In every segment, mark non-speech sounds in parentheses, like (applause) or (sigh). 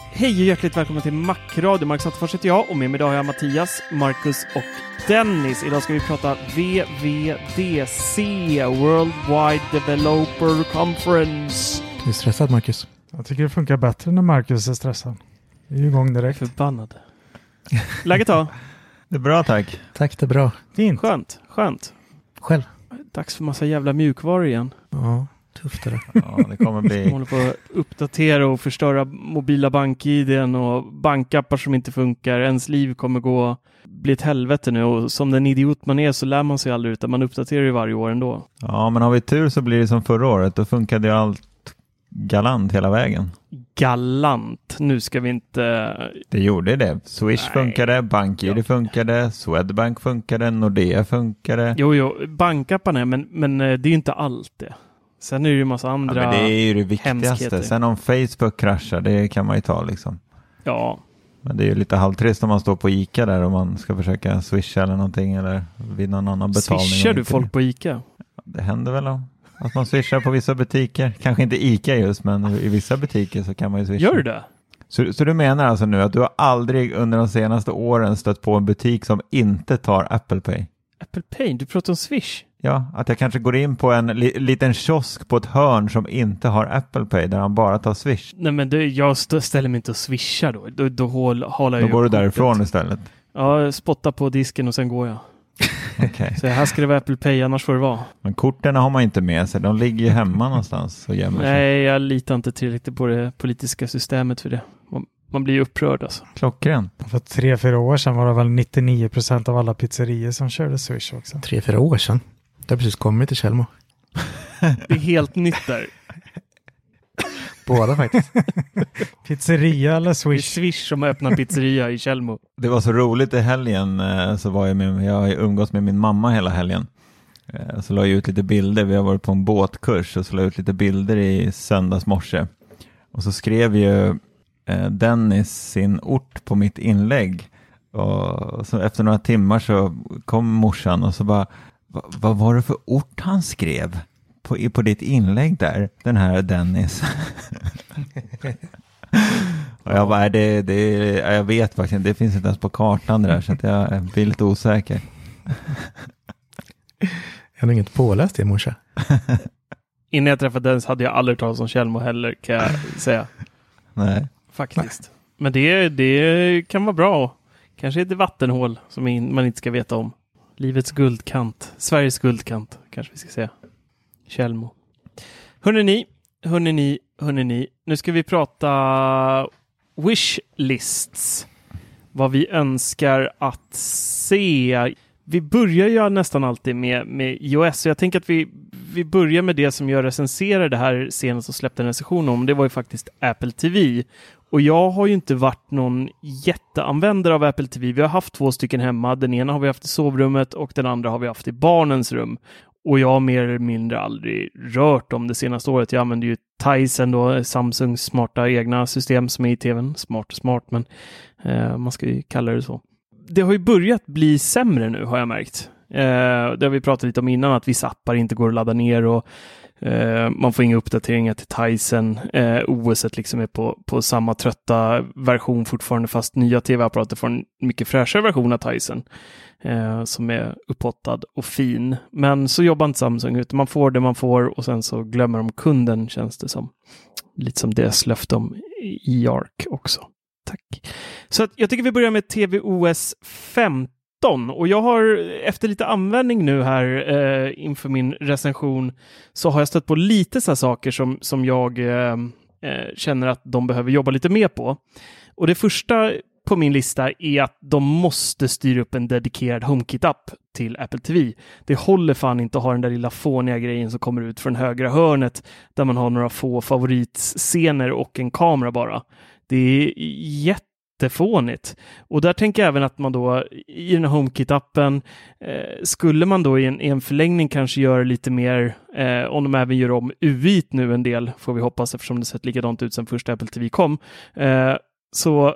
Hej och hjärtligt välkomna till Macradio. Marcus Attefors heter jag och med mig idag har jag Mattias, Marcus och Dennis. Idag ska vi prata VVDC, Worldwide Developer Conference. Du är stressad Marcus? Jag tycker det funkar bättre när Marcus är stressad. Vi är ju igång direkt. Förbannad. Läget då? Det är bra tack. Tack, det är bra. Fint. Skönt, skönt. Själv? Dags för massa jävla mjukvaror igen. Ja, tufft är det. (laughs) Ja, det kommer De bli... håller på att uppdatera och förstöra mobila bank-iden och bankappar som inte funkar. Ens liv kommer gå bli ett helvete nu och som den idiot man är så lär man sig aldrig utan man uppdaterar ju varje år ändå. Ja, men har vi tur så blir det som förra året. Då funkade ju allt galant hela vägen. Galant. Nu ska vi inte... Det gjorde det. Swish Nej. funkade, BankID funkade, Swedbank funkade, Nordea funkade. Jo, jo, bankapparna, men, men eh, det är ju inte allt det. Sen är det ju massa Ja, andra... men det är ju det viktigaste. hemskheter. Sen om Facebook kraschar, det kan man ju ta liksom. Ja, Men det är ju lite halvtrist om man står på ICA där och man ska försöka swisha eller någonting eller vid någon annan betalning. swishar du folk på ICA? Det händer väl om att man swishar på vissa butiker. Kanske inte ICA just, men i vissa butiker så kan man ju swisha. Gör du det? Så, så du menar alltså nu att du har aldrig under de senaste åren stött på en butik som inte tar Apple Pay? Apple Pay? Du pratar om Swish? Ja, att jag kanske går in på en li, liten kiosk på ett hörn som inte har Apple Pay där han bara tar Swish. Nej, men det, jag st- ställer mig inte och swishar då. Då, då hål, håller Då jag går du kortet. därifrån istället. Ja, spotta på disken och sen går jag. (laughs) Okej. Så här ska det vara Apple Pay, annars får det vara. Men korten har man inte med sig, de ligger ju hemma någonstans och gömmer sig. Nej, jag litar inte tillräckligt på det politiska systemet för det. Man, man blir ju upprörd alltså. Klockrent. För tre, fyra år sedan var det väl 99 procent av alla pizzerior som körde Swish också. Tre, fyra år sedan. Det har precis kommit till Tjällmo. (laughs) Det är helt nytt där. (laughs) Båda faktiskt. (laughs) Pizzeria eller Det är Swish? Swish som öppnar pizzeria i Tjällmo. Det var så roligt i helgen, eh, så var jag med, jag har umgås med min mamma hela helgen. Eh, Så la jag ut lite bilder, vi har varit på en båtkurs och så la jag ut lite bilder i söndags morse. Och så skrev ju eh, Dennis sin ort på mitt inlägg. Och så efter några timmar så kom morsan och så bara, "Va- vad var det för ort han skrev på, på ditt inlägg där, den här Dennis? (laughs) Och jag bara, "Nej, det, det, ja, jag vet faktiskt inte, det finns inte ens på kartan det där så att jag blir lite osäker. Jag har inte påläst det i morse. (laughs) Innan jag träffade Dennis hade jag aldrig talat om Tjällmo heller, kan jag säga. Nej. Faktiskt. Men det, det kan vara bra. Kanske ett vattenhål som man inte ska veta om. Livets guldkant. Sveriges guldkant, kanske vi ska säga. Tjällmo. Hörrni ni, hörrni ni, hörrni ni. Nu ska vi prata wishlists. Vad vi önskar att se. Vi börjar ju nästan alltid med, med iOS, så jag tänker att vi, vi börjar med det som jag recenserade här senast och släppte en recension om. Det var ju faktiskt Apple TV. Och jag har ju inte varit någon jätteanvändare av Apple TV. Vi har haft två stycken hemma. Den ena har vi haft i sovrummet och den andra har vi haft i barnens rum. och jag har mer eller mindre aldrig rört dem det senaste året. Jag använder ju Tizen, då, Samsungs smarta egna system som är i tvn. Smart och smart, men eh, man ska ju kalla det så. Det har ju börjat bli sämre nu har jag märkt. Eh, det har vi pratat lite om innan, att vissa appar inte går att ladda ner och eh, man får inga uppdateringar till Tyson. Eh, OS liksom är på, på samma trötta version fortfarande, fast nya tv-apparater får en mycket fräschare version av Tyson eh, som är upphottad och fin. Men så jobbar inte Samsung, utan man får det man får och sen så glömmer de kunden känns det som. Lite som deras löfte om e-arc också. Tack. Så att jag tycker vi börjar med TVOS 13 och jag har efter lite användning nu här eh, inför min recension så har jag stött på lite sådana saker som, som jag eh, eh, känner att de behöver jobba lite mer på. Och det första på min lista är att de måste styra upp en dedikerad HomeKit-app till Apple TV. Det håller fan inte att ha den där lilla fåniga grejen som kommer ut från högra hörnet där man har några få favoritscener och en kamera bara. Det är jättefånigt. Och där tänker jag även att man då i den här HomeKit-appen eh, skulle man då i en, i en förlängning kanske göra lite mer, eh, om de även gör om UI nu en del, får vi hoppas eftersom det sett likadant ut sedan första Apple TV kom, eh, så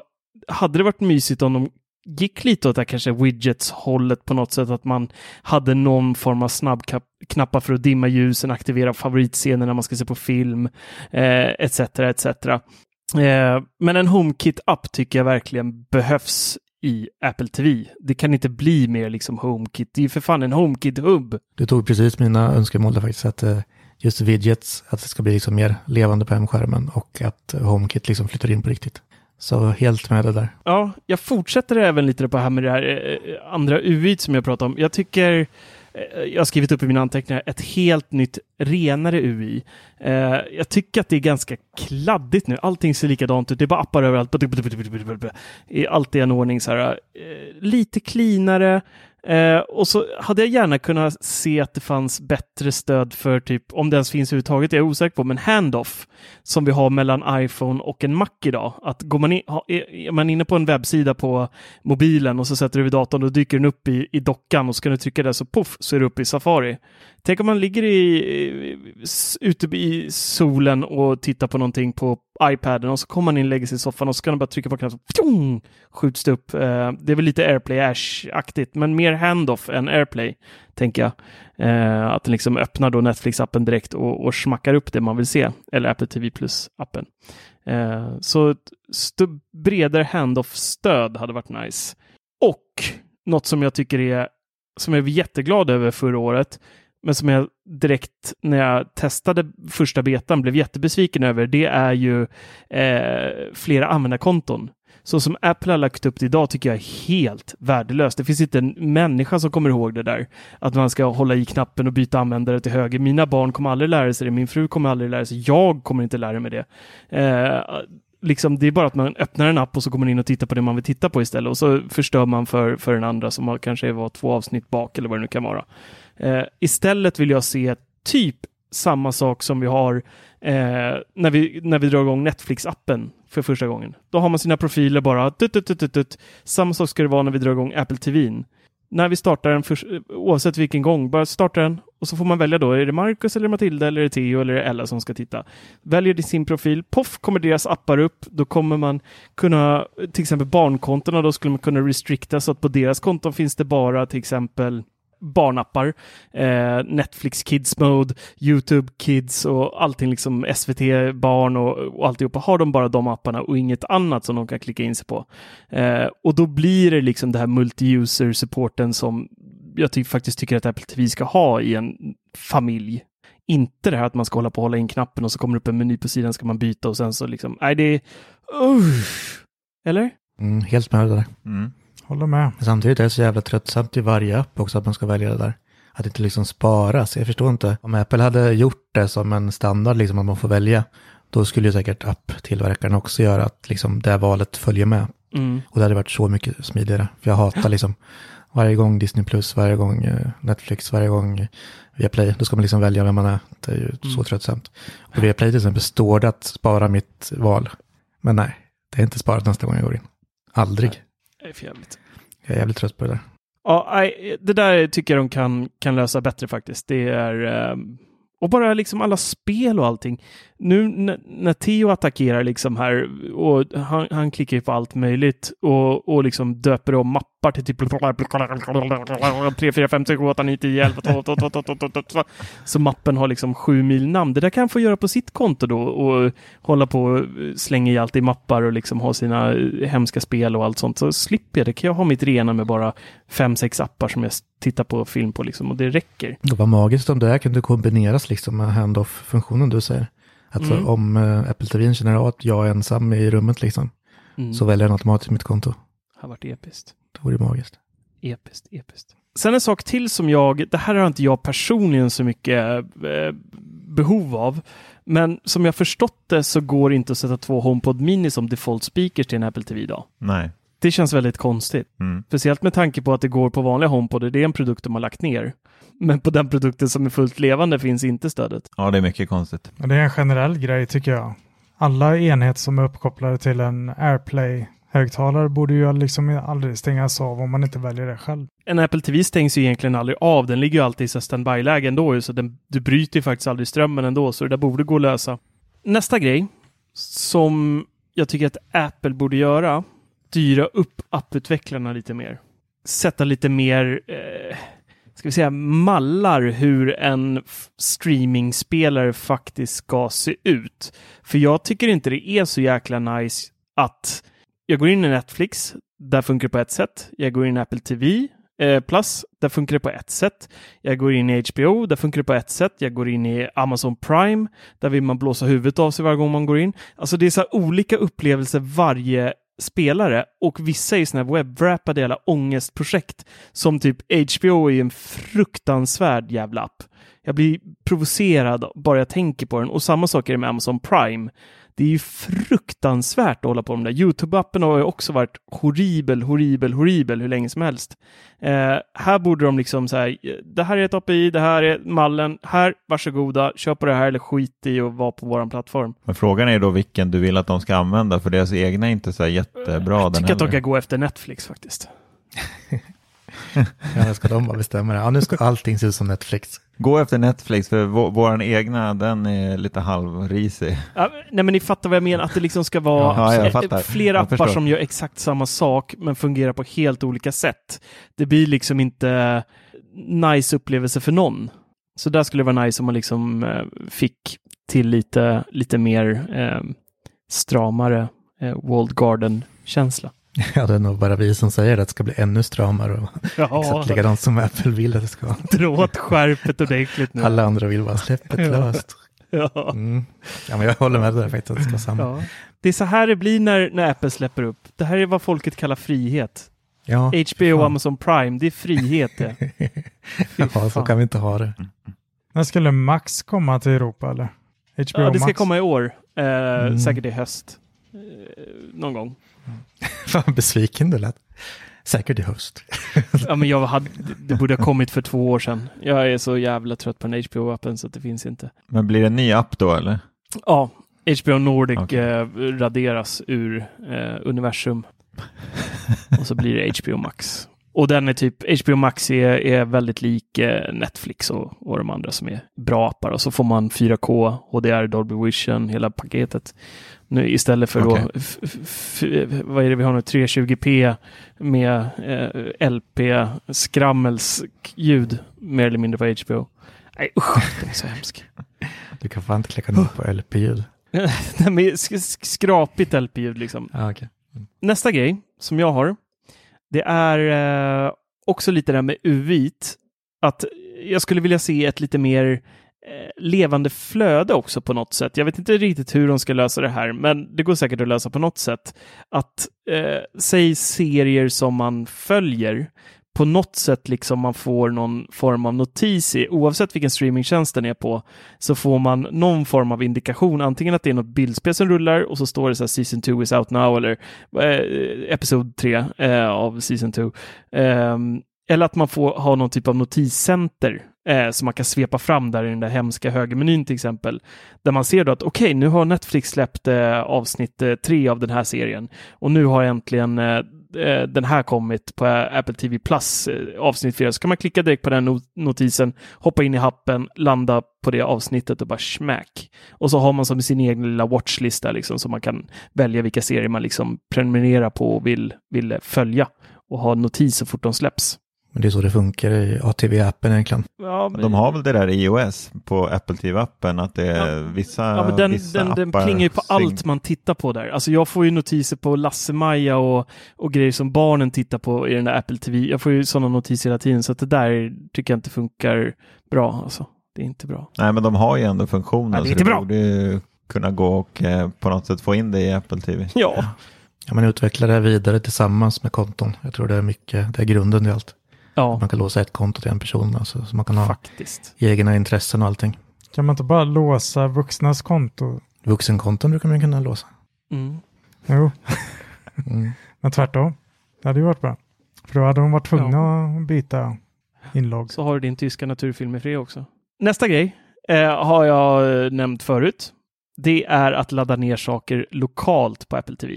hade det varit mysigt om de gick lite åt det här kanske widgets-hållet på något sätt, att man hade någon form av snabbknappar för att dimma ljusen, aktivera favoritscener när man ska se på film, eh, etc. etc. Eh, men en HomeKit-app tycker jag verkligen behövs i Apple TV. Det kan inte bli mer liksom HomeKit. Det är ju för fan en HomeKit-hubb. Du tog precis mina önskemål där faktiskt, att eh, just widgets, att det ska bli liksom mer levande på hemskärmen och att HomeKit liksom flyttar in på riktigt. Så helt med det där. Ja, jag fortsätter även lite på det här med det här eh, andra UI som jag pratade om. Jag tycker Eh, jag har skrivit upp i mina anteckningar ett helt nytt renare UI. Eh, jag tycker att det är ganska kladdigt nu. Allting ser likadant ut. Det är bara appar överallt. I allt i en ordning så här. Eh, lite cleanare. Eh, och så hade jag gärna kunnat se att det fanns bättre stöd för typ, om det ens finns överhuvudtaget, jag är osäker på, men handoff som vi har mellan iPhone och en Mac idag. Att går man in, är man inne på en webbsida på mobilen och så sätter du vid datorn, då dyker den upp i, i dockan och så kan du trycka där så poff så är du uppe i Safari. Tänk om man ligger i, ute i solen och tittar på någonting på iPaden och så kommer man in, lägger sig i soffan och så kan man bara trycka på knappen så skjuts det upp. Eh, det är väl lite AirPlay Ash-aktigt, men mer handoff än AirPlay, tänker jag. Eh, att den liksom öppnar då Netflix-appen direkt och, och smackar upp det man vill se, eller Apple TV Plus-appen. Eh, så ett bredare handoff-stöd hade varit nice. Och något som jag tycker är, som jag är jätteglad över förra året, men som jag direkt när jag testade första betan blev jättebesviken över, det är ju eh, flera användarkonton. Så som Apple har lagt upp det idag tycker jag är helt värdelöst. Det finns inte en människa som kommer ihåg det där. Att man ska hålla i knappen och byta användare till höger. Mina barn kommer aldrig lära sig det. Min fru kommer aldrig lära sig. Jag kommer inte lära mig det. Eh, liksom, det är bara att man öppnar en app och så går man in och tittar på det man vill titta på istället. Och så förstör man för, för den andra som kanske var två avsnitt bak eller vad det nu kan vara. Eh, istället vill jag se typ samma sak som vi har eh, när, vi, när vi drar igång Netflix-appen för första gången. Då har man sina profiler bara. Tut, tut, tut, tut. Samma sak ska det vara när vi drar igång Apple TV. När vi startar den, för, eh, oavsett vilken gång, bara starta den och så får man välja då. Är det Marcus eller Matilda eller är det Theo eller är det Ella som ska titta? Väljer sin profil, poff kommer deras appar upp. Då kommer man kunna, till exempel barnkontona, då skulle man kunna restrikta så att på deras konton finns det bara till exempel barnappar. Eh, Netflix Kids Mode, YouTube Kids och allting liksom SVT Barn och, och alltihopa. Har de bara de apparna och inget annat som de kan klicka in sig på. Eh, och då blir det liksom det här multi-user supporten som jag ty faktiskt tycker att Apple TV ska ha i en familj. Inte det här att man ska hålla på och hålla in knappen och så kommer det upp en meny på sidan ska man byta och sen så liksom, nej det är... Uh, eller? Mm, helt med det där. Mm. Håller med. Samtidigt är det så jävla tröttsamt i varje app också att man ska välja det där. Att det inte liksom sparas. Jag förstår inte. Om Apple hade gjort det som en standard, liksom att man får välja, då skulle ju säkert apptillverkaren också göra att liksom det valet följer med. Mm. Och det hade varit så mycket smidigare. För jag hatar liksom varje gång Disney Plus, varje gång eh, Netflix, varje gång Viaplay, då ska man liksom välja vem man är. Det är ju mm. så tröttsamt. Och Viaplay till exempel står det att spara mitt val. Men nej, det är inte sparat nästa gång jag går in. Aldrig. Det är för jävligt. Jag är jävligt trött på det där. Ja, det där tycker jag de kan, kan lösa bättre faktiskt. Det är... Eh, och bara liksom alla spel och allting. Nu när, Theo attackerar liksom här och han, han klickar ju på allt möjligt och, och liksom döper om mappar till typ 3, 4, 5, 6, 7, 8, 9, 10, 11, 12, 12, 12, 12, 12, 12. Så mappen har liksom sju mil namn. Det där kan han få göra på sitt konto då och hålla på och slänga i allt i mappar och liksom ha sina hemska spel och allt sånt. Så slipper jag det. kan jag ha mitt rena med bara fem, sex appar som jag tittar på film på liksom och det räcker. Det var magiskt om det här kunde kombineras liksom med handoff-funktionen du säger. Alltså Mm. om uh, Apple TV känner av att jag är ensam i rummet liksom, Mm. så väljer den automatiskt mitt konto. Det har varit episkt. Det vore magiskt. Episkt, episkt. Sen en sak till som jag, det här har inte jag personligen så mycket eh, behov av, men som jag förstått det så går det inte att sätta två HomePod Mini som default speakers till en Apple TV idag. Nej. Det känns väldigt konstigt. Mm. Speciellt med tanke på att det går på vanliga HomePod, det är en produkt de har lagt ner. Men på den produkten som är fullt levande finns inte stödet. Ja, det är mycket konstigt. Det är en generell grej tycker jag. Alla enheter som är uppkopplade till en AirPlay-högtalare borde ju liksom aldrig stängas av om man inte väljer det själv. En Apple TV stängs ju egentligen aldrig av. Den ligger ju alltid i standby-läge ändå, så den, du bryter ju faktiskt aldrig strömmen ändå, så det där borde gå att lösa. Nästa grej som jag tycker att Apple borde göra, styra upp apputvecklarna lite mer. Sätta lite mer, eh, ska vi säga, mallar hur en streamingspelare faktiskt ska se ut. För jag tycker inte det är så jäkla nice att jag går in i Netflix, där funkar det på ett sätt. Jag går in i Apple TV eh, Plus, där funkar det på ett sätt. Jag går in i HBO, där funkar det på ett sätt. Jag går in i Amazon Prime, där vill man blåsa huvudet av sig varje gång man går in. Alltså det är så här olika upplevelser varje spelare och vissa är sådana här webwrappade jävla ångestprojekt som typ HBO är en fruktansvärd jävla app. Jag blir provocerad bara jag tänker på den och samma sak är det med Amazon Prime. Det är ju fruktansvärt att hålla på med det. Youtube-appen har ju också varit horribel, horribel, horribel hur länge som helst. Eh, här borde de liksom så här, det här är ett API, det här är mallen, här, varsågoda, köp på det här eller skit i och vara på våran plattform. Men frågan är då vilken du vill att de ska använda, för deras egna är inte så jättebra. Jag den tycker att de kan gå efter Netflix faktiskt. (laughs) Ja, då ska de bara bestämma det. Ja, nu ska allting se ut som Netflix. Gå efter Netflix, för vår, våran egna, den är lite halvrisig. Ja, nej men ni fattar vad jag menar, att det liksom ska vara Ja, flera appar förstår. som gör exakt samma sak men fungerar på helt olika sätt. Det blir liksom inte nice upplevelse för någon. Så där skulle det vara nice om man liksom eh, fick till lite, lite mer eh, stramare eh, Walled Garden-känsla. (laughs) Ja, det är nog bara vi som säger att det ska bli ännu stramare och exakt likadant som Apple vill att det ska vara. (laughs) dra åt skärpet ordentligt nu. Alla andra vill bara släppa det Ja. löst. Ja. Mm. Ja, men jag håller med dig faktiskt att det ska vara samma. Ja. Det är så här det blir när, när Apple släpper upp. Det här är vad folket kallar frihet. Ja, HBO och. Amazon Prime, det är frihet det. (laughs) Ja, så kan vi inte ha det. När skulle Max komma till Europa eller? HBO Ja, det ska Max? komma i år. Eh, Mm. Säkert i höst. Eh, någon gång. (laughs) Fan besviken du lät. Säkert i höst. (laughs) Ja, men jag hade, det borde ha kommit för två år sedan. Jag är så jävla trött på den HBO-appen så att det finns inte. Men blir det en ny app då eller? Ja, HBO Nordic Okej. eh, raderas ur eh, universum. (laughs) Och så blir det HBO Max. Och den är typ, HBO Max är, är väldigt lik eh, Netflix och, och de andra som är bra appar. Och så får man 4K, HDR, Dolby Vision, hela paketet. Nu istället för Okej. då, vad är det vi har nu, 320p med eh, LP-skrammelsljud mer eller mindre på HBO. Nej usch, det är så hemskt. (laughs) Du kan fan inte klicka ner på LP-ljud. (laughs) Nej, men sk- sk- skrapigt LP-ljud liksom. Ja, okej. Nästa grej som jag har, det är eh, också lite det här med UVit. Att jag skulle vilja se ett lite mer eh, levande flöde också på något sätt. Jag vet inte riktigt hur de ska lösa det här, men det går säkert att lösa på något sätt. Att, eh, säg serier som man följer, på något sätt liksom man får någon form av notis i, oavsett vilken streamingtjänst den är på, så får man någon form av indikation, antingen att det är något bildspel som rullar och så står det så här Season 2 is out now eller eh, Episod 3 eh, av Season 2. Eh, eller att man får ha någon typ av notiscenter eh, som man kan svepa fram där i den där hemska högermenyn till exempel. Där man ser då att okej, nu har Netflix släppt eh, avsnitt eh, tre av den här serien och nu har äntligen eh, Eh, den här kommit på Apple TV Plus eh, avsnitt 4 så kan man klicka direkt på den notisen, hoppa in i appen, landa på det avsnittet och bara smack. Och så har man som sin egen lilla watchlista liksom så man kan välja vilka serier man liksom prenumererar på och vill, vill följa och ha notis så fort de släpps. Men det är så det funkar i ATV-appen egentligen. Ja, men, De har väl det där i iOS på Apple TV-appen att det är vissa, ja, men den, vissa den, den appar plingar ju på allt man tittar på där. Alltså jag får ju notiser på Lasse-Maja och, och grejer som barnen tittar på i den där Apple TV. Jag får ju sådana notiser hela tiden så att det där tycker jag inte funkar bra. Alltså. Det är inte bra. Nej, men de har ju ändå funktionen. Ja, det är så inte du bra. borde ju kunna gå och eh, på något sätt få in det i Apple TV. Ja, Ja, man utvecklar det vidare tillsammans med konton. Jag tror det är mycket, det är grunden i allt. Ja Man kan låsa ett konto till en person, alltså, så man kan ha faktiskt. egna intressen och allting. Kan man inte bara låsa vuxnas konto? Vuxenkonton brukar man kunna låsa. Mm. Jo, (laughs) Mm. men tvärtom. Det hade ju varit bra. För då hade de varit tvungna att byta inlogg. Så har du din tyska naturfilm i fred också. Nästa grej eh, har jag eh, nämnt förut. Det är att ladda ner saker lokalt på Apple TV.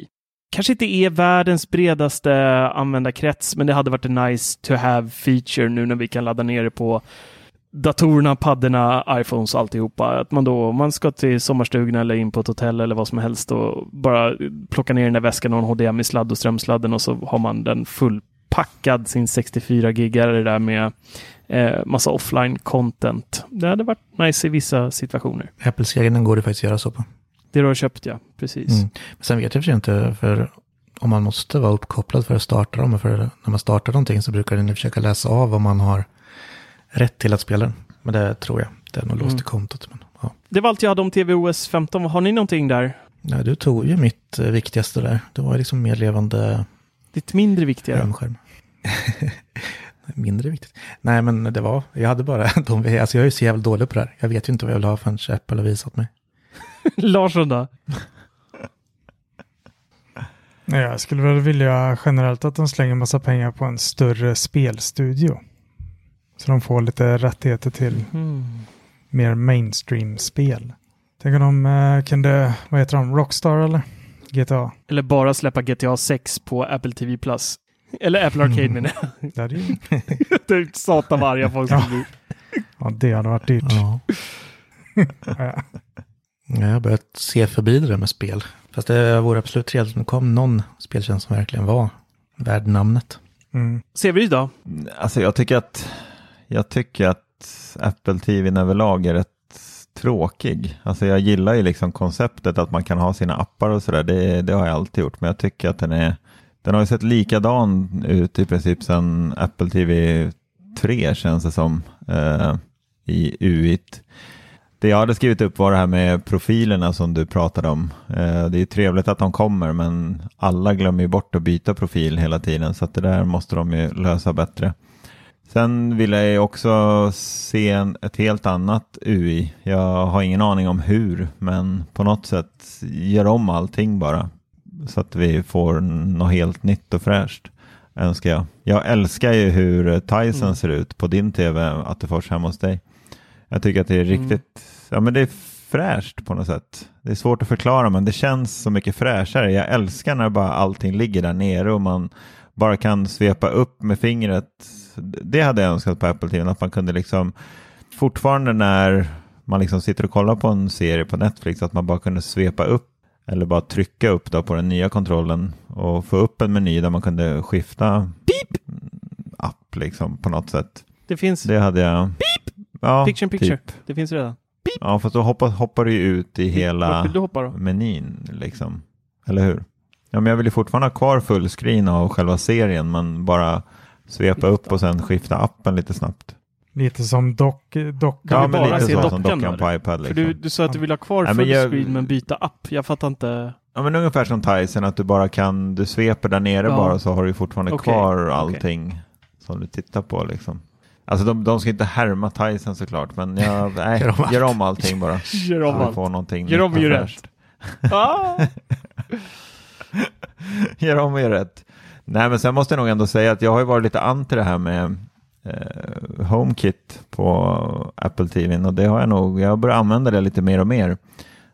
Kanske inte är världens bredaste användarkrets, men det hade varit en nice to have feature nu när vi kan ladda ner det på datorerna, paddorna, iPhones och alltihopa. Att man då, om man ska till sommarstugan eller in på ett hotell eller vad som helst och bara plocka ner den där väskan och en HDMI-sladd och strömsladden och så har man den fullpackad, sin 64 gigare där med eh, massa offline content. Det hade varit nice i vissa situationer. Apples egna går det faktiskt att göra så på. Det du har köpt ja, precis. Mm. Sen vet jag för inte, för om man måste vara uppkopplad för att starta dem, för när man startar någonting så brukar den försöka läsa av om man har rätt till att spela den. Men det tror jag, det är nog låst Mm. i kontot. Men, ja. Det var allt jag hade om TVOS 15. Har ni någonting där? Nej, du tog ju mitt eh, viktigaste där. Det var liksom mer levande Lite mindre viktigare. skärmskärm. (laughs) Mindre viktigt. Nej, men det var, jag hade bara (laughs) de, alltså jag är ju så jävla dålig på det här. Jag vet ju inte vad jag vill ha förrän Apple har visat mig. (laughs) Larsson då? Nej, jag skulle väl vilja generellt att de slänger massa pengar på en större spelstudio. Så de får lite rättigheter till Mm. mer mainstream-spel. Tänk om de eh, kunde, vad heter de, Rockstar eller? GTA? Eller bara släppa GTA 6 på Apple TV Plus. Eller Apple Arcade menar jag. Det, hade ju, Det är (laughs) satan vad arga folk skulle bli. ja, det hade varit dyrt. Ja. (laughs) Ja. Jag har börjat se förbi det där med spel. Fast det vore absolut trevligt om det kom någon speltjänst som verkligen var värd namnet. Mm. Severyd då? Alltså jag tycker att, jag tycker att Apple TV överlag är rätt tråkig. Alltså jag gillar ju liksom konceptet att man kan ha sina appar och sådär. Det, det har jag alltid gjort. Men jag tycker att den är, den har ju sett likadan ut i princip sedan Apple TV 3 känns det som. Eh, I UIT. Det jag hade skrivit upp var det här med profilerna som du pratade om. Eh, det är trevligt att de kommer men alla glömmer ju bort att byta profil hela tiden så att det där måste de ju lösa bättre. Sen vill jag också se ett helt annat UI. Jag har ingen aning om hur men på något sätt gör om allting bara så att vi får något helt nytt och fräscht önskar jag. Jag älskar ju hur Tyson Mm. ser ut på din tv, Attefors, hemma hos dig. Jag tycker att det är Mm. riktigt, ja men det är fräscht på något sätt. Det är svårt att förklara men det känns så mycket fräschare. Jag älskar när bara allting ligger där nere och man bara kan svepa upp med fingret. Det hade jag önskat på Apple TV, att man kunde liksom fortfarande när man liksom sitter och kollar på en serie på Netflix, att man bara kunde svepa upp eller bara trycka upp då på den nya kontrollen och få upp en meny där man kunde skifta app liksom på något sätt. Det finns Det hade jag. Ja, Picture in picture. Typ. Det finns redan. Ja, fast då hoppar, hoppar det ju ut i hela du hoppa då? menyn liksom. Eller hur? Ja, men jag vill ju fortfarande ha kvar fullscreen av själva serien, men bara svepa upp och sen skifta appen lite snabbt. Lite som dock, docka. Ja, men lite se så som dockan dockan då, på iPad. För Liksom. du, du sa att du vill ha kvar Nej, men jag- fullscreen men byta app. Jag fattar inte. Ja, men ungefär som Tyson, att du bara kan, du sveper där nere Ja. bara så har du fortfarande Okej, kvar allting som du tittar på liksom. Alltså de, de ska inte härma Tyson såklart, men jag, (laughs) nej, Gör om gör om allting bara. (laughs) Gör om allt. får någonting Gör om gör fräscht. Ah! (laughs) Gör om gör rätt. Nej, men sen måste jag nog ändå säga att jag har ju varit lite anti det här med eh, HomeKit på Apple TV och det har jag nog, jag börjar använda det lite mer och mer.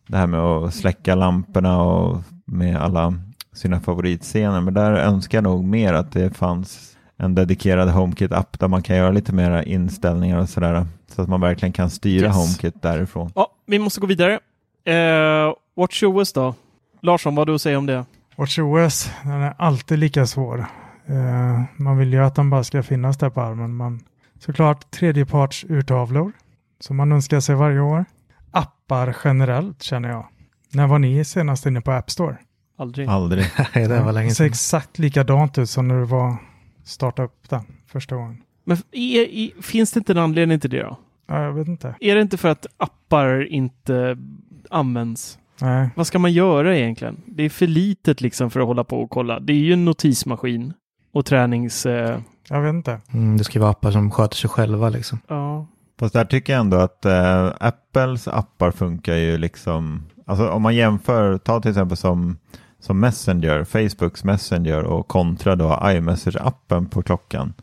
Det här med att släcka lamporna och med alla sina favoritscener. Men där önskar jag nog mer att det fanns en dedikerad HomeKit-app där man kan göra lite mera inställningar och sådär. Så att man verkligen kan styra Yes. HomeKit därifrån. Ja, vi måste gå vidare. Eh, WatchOS då? Larsson, vad har du att säga om det? WatchOS, den är alltid lika svår. Eh, man vill ju att den bara ska finnas där på armen. Man, såklart tredjeparts urtavlor som man önskar sig varje år. Appar generellt känner jag. När var ni senast inne på App Store? Aldrig. Aldrig. (laughs) Nej, det var länge ser sedan. exakt likadant ut som när du var starta upp den första gången. Men är, i, finns det inte en anledning till det då? Ja, jag vet inte. Är det inte för att appar inte används? Nej, Vad ska man göra egentligen? Det är för litet liksom för att hålla på och kolla. Det är ju en notismaskin och tränings... Eh, jag vet inte. Mm, det ska vara appar som sköter sig själva liksom. ja. Fast där tycker jag ändå att eh, Apples appar funkar ju liksom, alltså om man jämför, ta till exempel som, som Messenger, Facebooks Messenger och kontra då iMessage-appen på klockan,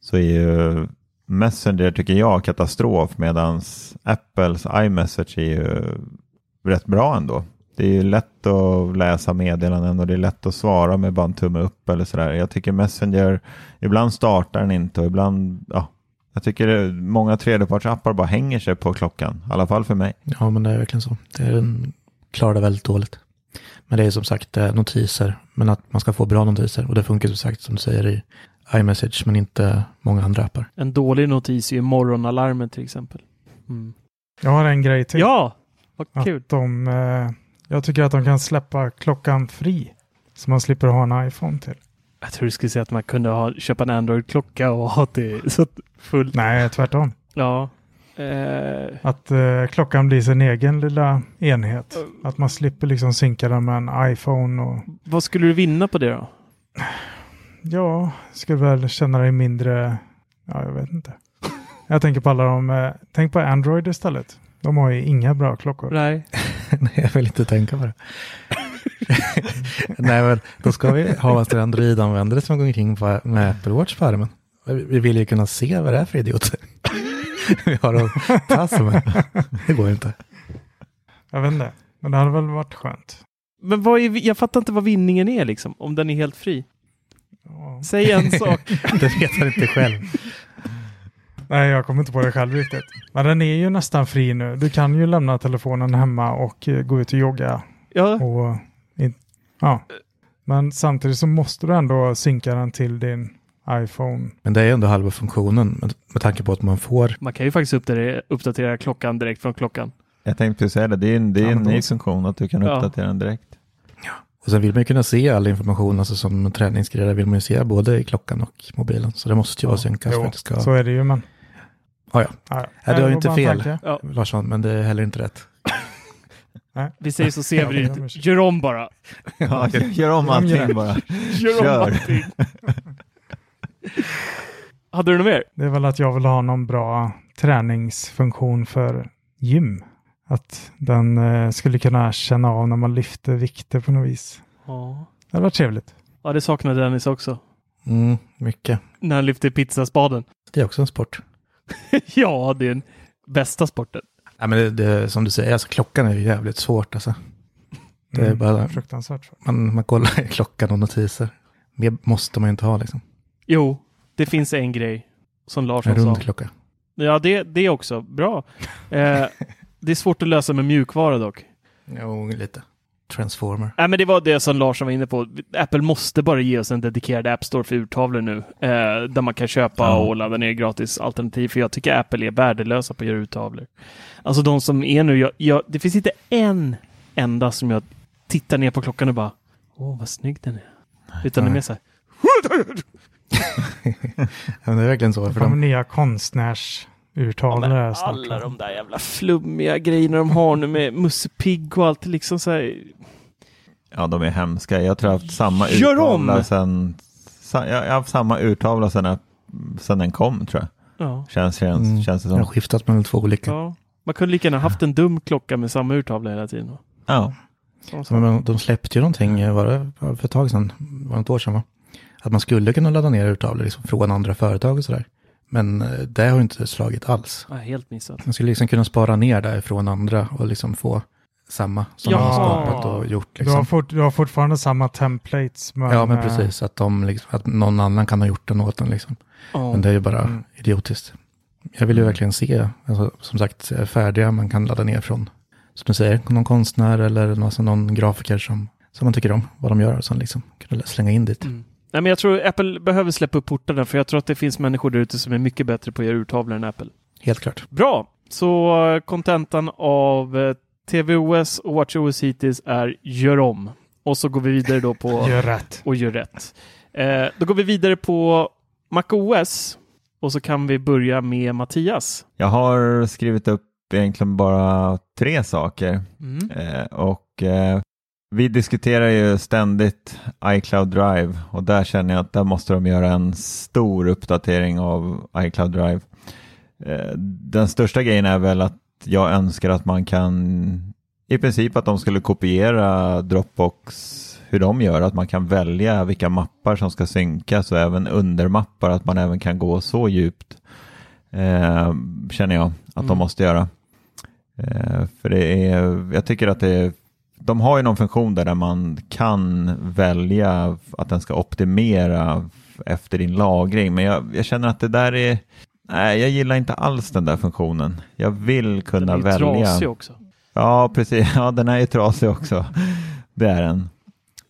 så är ju Messenger tycker jag katastrof medan Apples iMessage är ju rätt bra ändå. Det är ju lätt att läsa meddelanden och det är lätt att svara med bara en tumme upp eller sådär. Jag tycker Messenger, ibland startar den inte och ibland, ja, jag tycker det, många tredjepartsappar bara hänger sig på klockan, i alla fall för mig. Ja, men det är verkligen så. Det är klarar det väldigt dåligt. Men det är som sagt eh, notiser, men att man ska få bra notiser. Och det funkar som sagt som du säger i iMessage, men inte många andra appar. En dålig notis är ju morgonalarmet till exempel. Mm. Jag har en grej till. Ja! Vad att kul. de, eh, jag tycker att de kan släppa klockan fri. Så man slipper ha en iPhone till. Jag tror du skulle säga att man kunde ha, köpa en Android-klocka och ha det så att fullt. Nej, tvärtom. Ja. Eh, Att eh, klockan blir sin egen lilla enhet. Att man slipper liksom synka den med en iPhone och vad skulle du vinna på det då? ja, skulle väl känna dig mindre, ja jag vet inte. Jag tänker på alla de, eh, tänk på Android istället. De har ju inga bra klockor. Nej. (laughs) Nej, jag vill inte tänka på det. (laughs) Nej, men då ska vi ha en Android-användare som går omkring med Apple Watch på armen. Vi vill ju kunna se vad det är för idioter. Vi har att sig med. Det går ju inte. Jag vet inte, men det hade väl varit skönt. Men vad är, jag fattar inte vad vinningen är liksom, om den är helt fri. Ja. Säg en sak. (laughs) Det vet han inte själv. Nej, jag kommer inte på det själv riktigt. Men den är ju nästan fri nu. Du kan ju lämna telefonen hemma och eh, gå ut och jogga. Ja, Och, in, ja. Men samtidigt så måste du ändå synka den till din iPhone. Men det är ändå halva funktionen med, med tanke på att man får man kan ju faktiskt uppdatera, uppdatera klockan direkt från klockan. Jag tänkte säga det, det är en, det är Ja, en ny funktion att du kan Ja. uppdatera den direkt. Och sen vill man ju kunna se all information, alltså som träningsgrejer vill man ju se både i klockan och mobilen. Så det måste ju vara synkat för Jo, att det ska... så är det ju. Men, Ja, ja. ja, Nej, du har ju inte fel. Ja. Larsson, men det är heller inte rätt. (laughs) Vi säger så ser vi Ja, det. Gör om bara. (laughs) Ja, gör, om (laughs) Ja, allting bara. Gör om allting. (laughs) Hade du något mer? Det är väl att jag vill ha någon bra träningsfunktion för gym. Att den eh, skulle kunna känna av när man lyfter vikter på något vis. Ja. Det hade varit trevligt. Ja, det saknade Dennis också. Mm, mycket. När han lyfte pizzaspaden. Det är också en sport. (laughs) ja, det är den bästa sporten. Ja, men det, det, som du säger, alltså, klockan är ju jävligt svårt. Alltså. Det är Mm, bara, Fruktansvärt. svårt. man, man kollar klockan och notiser. Mer måste man ju inte ha liksom. Jo, det finns en grej som En Larsson rund sa. klocka. Ja, det, det också bra. Eh, det är svårt att lösa med mjukvara dock. Jo, lite. Transformer. Nej, men det var det som Larsson var inne på. Apple måste bara ge oss en dedikerad App Store för urtavlor nu. Eh, där man kan köpa Ja. och ladda ner gratis alternativ. För jag tycker Apple är värdelösa på att göra urtavlor. Alltså de som är nu, jag, jag, det finns inte en enda som jag tittar ner på klockan och bara Åh, vad snygg den är. Utan det är Nej. mer så här. Ja, men det är verkligen så. För de, nya Ja, konstnärsurtavlor men här snart. alla de där jävla flummiga grejerna de har nu med Musse Pigg och allt liksom så här. Ja, de är hemska. Jag tror jag har haft samma Gör urtavla om! sen, jag, har haft samma urtavla sen, jag- sen den kom tror jag. Ja. Känns, känns, Mm. känns det jag har som. skiftat mellan två olika. ja. Man kunde lika gärna haft en dum klocka med samma urtavla hela tiden. Ja. Som så. Men de- släppte ju någonting, var det för ett tag sedan, var det ett år sedan va? Att man skulle kunna ladda ner urtavlor liksom från andra företag och sådär. Men eh, det har ju inte slagit alls. Ja, helt missat. Man skulle liksom kunna spara ner det från andra och liksom få samma som Ja. de har skapat och gjort. Du, har Liksom. fort, du har fortfarande samma templates. Men, ja, men eh, precis. Att, de, liksom, att någon annan kan ha gjort den åt den. Liksom. Ja. Men det är ju bara Mm. idiotiskt. Jag vill ju verkligen se, alltså, som sagt, färdiga man kan ladda ner från, som du säger, någon konstnär eller alltså, någon grafiker som, som man tycker om, vad de gör och sen liksom kunna slänga in dit. Mm. Nej, men jag tror Apple behöver släppa upp portarna för jag tror att det finns människor där ute som är mycket bättre på att göra urtavlor än Apple. Helt klart. Bra! Så eh, kontentan av eh, tvOS och WatchOS hittills är gör om. Och så går vi vidare då på (laughs) Gör rätt. och gör rätt. Eh, då går vi vidare på MacOS och så kan vi börja med Mattias. Jag har skrivit upp egentligen bara tre saker. Mm. Eh, och eh, vi diskuterar ju ständigt iCloud Drive och där känner jag att där måste de göra en stor uppdatering av iCloud Drive. Eh, den största grejen är väl att jag önskar att man kan i princip att de skulle kopiera Dropbox hur de gör, att man kan välja vilka mappar som ska synkas och även undermappar, att man även kan gå så djupt eh, känner jag att Mm. de måste göra. Eh, för det är, jag tycker att det är, de har ju någon funktion där, där man kan välja att den ska optimera efter din lagring, men jag, jag känner att det där är, nej jag gillar inte alls den där funktionen. Jag vill Den kunna är ju välja. trasig också. Ja, precis. (laughs) Ja, den är ju trasig också. Det är den.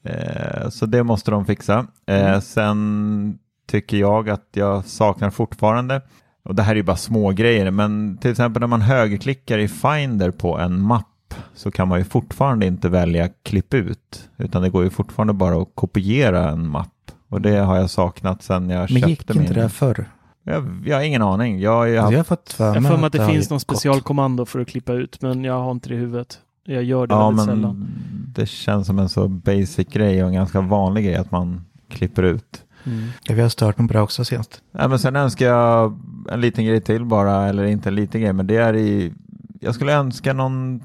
Eh, så det måste de fixa. Eh, Mm. Sen tycker jag att jag saknar fortfarande, och det här är ju bara små grejer, men till exempel när man högerklickar i Finder på en mapp så kan man ju fortfarande inte välja klipp ut, utan det går ju fortfarande bara att kopiera en mapp. Och det har jag saknat sedan jag Men köpte gick min. inte det förr? Jag, jag har ingen aning. Jag, har Alltså, haft jag har fått för Jag har mig för mig att det har finns någon specialkommando för att klippa ut, men jag har inte det i huvudet. Jag gör det Ja, väldigt men sällan. det känns som en så basic grej och en ganska vanlig grej att man klipper ut. Mm. Ja, vi har stört mig på det också senast. Ja, men sen önskar jag en liten grej till bara, eller inte en liten grej, men det är i, jag skulle önska någon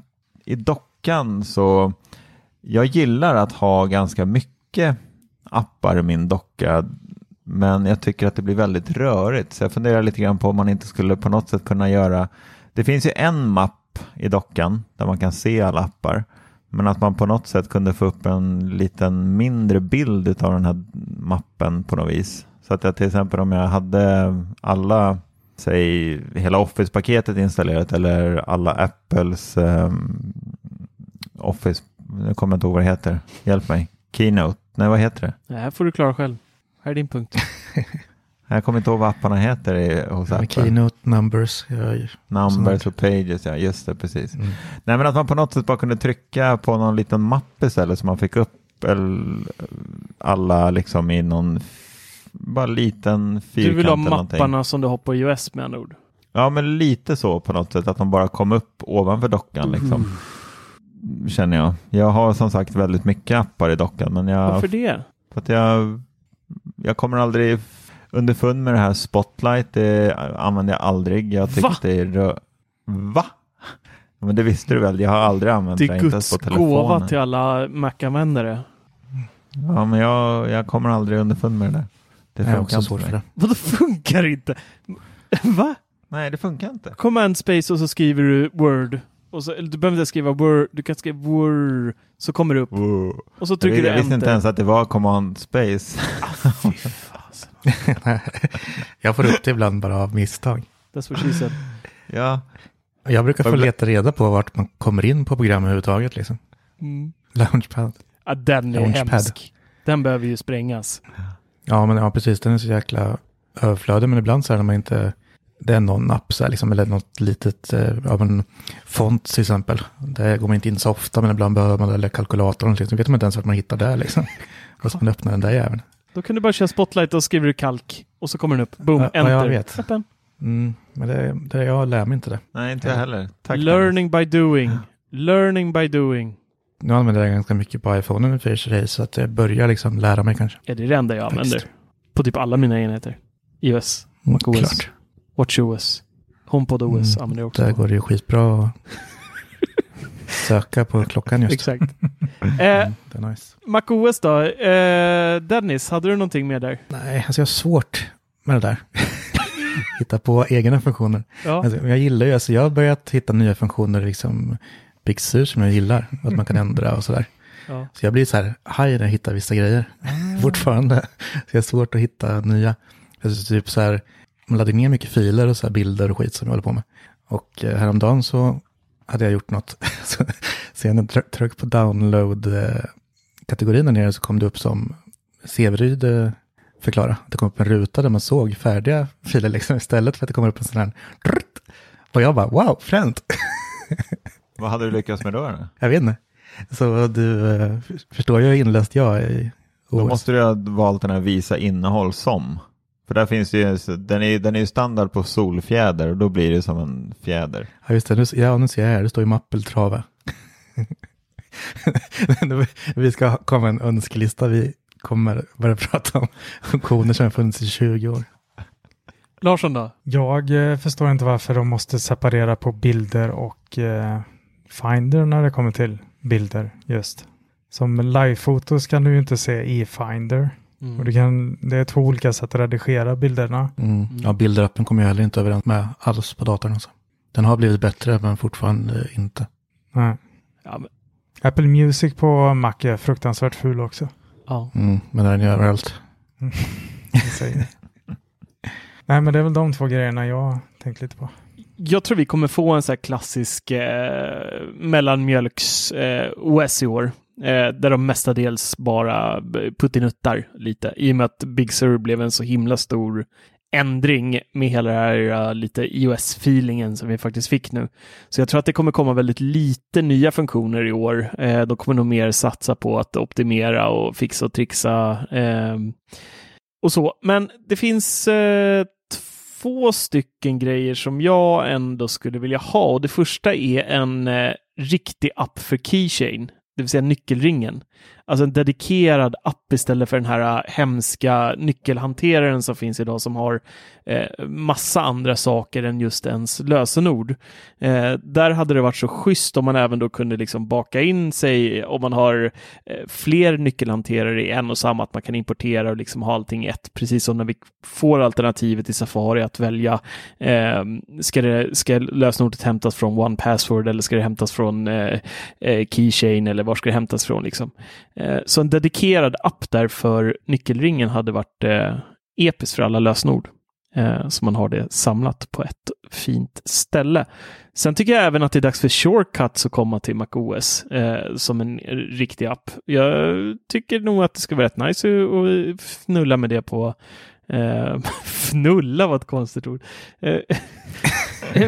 i dockan så, jag gillar att ha ganska mycket appar i min docka, men jag tycker att det blir väldigt rörigt, så jag funderar lite grann på om man inte skulle på något sätt kunna göra, det finns ju en mapp i dockan där man kan se alla appar, men att man på något sätt kunde få upp en liten mindre bild av den här mappen på något vis. Så att jag till exempel om jag hade alla, säg hela Office-paketet installerat eller alla Apples ehm, Office, nu kommer jag inte ihåg vad det heter, hjälp mig, Keynote, nej vad heter det? Det här får du klara själv. Här är din punkt. (laughs) Jag kommer inte ihåg vad apparna heter i, hos Apple. Keynote, numbers. Jag, Numbers och pages, ja just det, precis. mm. Nej men att man på något sätt bara kunde trycka på någon liten mapp istället så man fick upp alla liksom i någon bara liten fyrkant Du vill ha någonting. mapparna som du har på iOS med andra ord. Ja men lite så på något sätt att de bara kom upp ovanför dockan liksom. Känner jag. Jag har som sagt väldigt mycket appar i dockan men jag, Varför det? för att jag, jag kommer aldrig underfund med det här Spotlight. Det använder jag aldrig. Jag tycker Va? det är rö- Va? Men det visste du väl? Jag har aldrig använt Det det, är Guds gåva till alla Mac-användare. Ja, men jag, jag kommer aldrig underfund med det där. Det Jag funkar också inte svårt för mig. det. Vadå funkar inte? Va? Nej, det funkar inte. Command space och så skriver du Word. Och så, eller du behöver inte skriva Word, du kan skriva Word. Så kommer det upp. Wow. Och så Jag, trycker jag du visste inte enter. ens att det var command space. (laughs) Fasen. jag får upp det ibland bara av misstag. That's what she said. ja, Jag brukar få leta reda på vart man kommer in på program överhuvudtaget. Liksom. Mm. Launchpad. Ja, den är Launchpad. hemsk. Den behöver ju sprängas. Ja, men ja, precis. Den är så jäkla överflödig. Men ibland så är det när man inte... Det är någon app så här, liksom, eller något litet, eh, ja men font till exempel. Det går man inte in så ofta, men ibland behöver man, eller kalkylatorn, liksom. så vet man inte ens vart man hittar det liksom. (laughs) Och så man öppnar den där jäveln. Då kan du bara köra Spotlight och skriver du kalk. Och så kommer den upp. Boom, Ja, ja, enter. jag vet. Öppen. Mm, men det, det, jag lär mig inte det. nej inte jag heller. Tack. Learning by doing. Learning by doing. Nu använder jag ganska mycket på iPhone nu för sig, så att jag börjar liksom lära mig kanske. Ja, det är det enda jag Text. använder. På typ alla mina enheter. iOS, MacOS, Klart. WatchOS, HomePod OS Mm, använder jag också. Där går det ju skitbra att (laughs) söka på klockan just. Exakt. (laughs) eh, Mm, nice. MacOS då? Eh, Dennis, hade du någonting med där? Nej, alltså jag har svårt med det där. (laughs) hitta på egna funktioner. Ja. Alltså, jag gillar ju, alltså jag har börjat hitta nya funktioner liksom Big Sur som jag gillar. Att man kan ändra och sådär. Ja. Så jag blir så här haj när jag hittar vissa grejer fortfarande. Så jag har svårt att hitta nya. Alltså typ så här, man laddar ner mycket filer och så bilder och skit som jag håller på med. Och eh, häromdagen så hade jag gjort något. (laughs) så sen jag tryck- tryckte på download-kategorin där nere så kom det upp som Severyd eh, förklara. Det kom upp en ruta där man såg färdiga filer liksom istället för att det kommer upp en sån här. Och jag bara wow, fränt. (laughs) Vad hade du lyckats med då? Jag vet inte. Så du eh, förstår ju hur inläst jag är Då måste du ha valt den här visa innehåll som. För där finns ju, den är, den är ju standard på solfjäder och då blir det som en fjäder. Ja, just det. Nu, ja, nu ser jag här. Det står ju Mappeltrave. (laughs) vi ska ha- komma en önskelista. Vi kommer börja prata om funktioner som har funnits i 20 år. Larsson då? Jag eh, förstår inte varför de måste separera på bilder och eh, Finder när det kommer till bilder just. Som livefotos kan du ju inte se i Finder. Mm. Och du kan, det är två olika sätt att redigera bilderna. Mm. Ja, bilderappen kommer jag heller inte överens med alls på datorn. Alltså. Den har blivit bättre, men fortfarande inte. Nej. Ja, men, Apple Music på Mac är fruktansvärt ful också. ja. Mm. Men den är överallt. (laughs) Säger. Nej men det är väl de två grejerna jag tänkt lite på. Jag tror vi kommer få en så här klassisk eh, mellanmjölks eh, OS i år. Eh, där de mestadels bara eh, puttinuttar lite. I och med att Big Sur blev en så himla stor ändring med hela den här uh, lite iOS-feelingen som vi faktiskt fick nu. Så jag tror att det kommer komma väldigt lite nya funktioner i år. Eh, de kommer nog mer satsa på att optimera och fixa och trixa. Eh, och så. Men det finns eh, två stycken grejer som jag ändå skulle vilja ha. Och det första är en eh, riktig app för Keychain, det vill säga nyckelringen. Alltså en dedikerad app istället för den här äh, hemska nyckelhanteraren som finns idag som har eh, massa andra saker än just ens lösenord. Eh, där hade det varit så schysst om man även då kunde liksom baka in sig om man har eh, fler nyckelhanterare i en och samma, att man kan importera och liksom ha allting i ett, precis som när vi får alternativet i Safari att välja eh, ska, det, ska lösenordet hämtas från One Password eller ska det hämtas från eh, eh, Keychain eller var ska det hämtas från liksom. Eh, så en dedikerad app där för nyckelringen hade varit eh, episkt för alla lösenord. Eh, så man har det samlat på ett fint ställe. Sen tycker jag även att det är dags för shortcuts att komma till MacOS eh, som en riktig app. Jag tycker nog att det ska vara rätt nice att- att fnulla med det på eh, (laughs) fnulla var ett konstigt ord. Eh,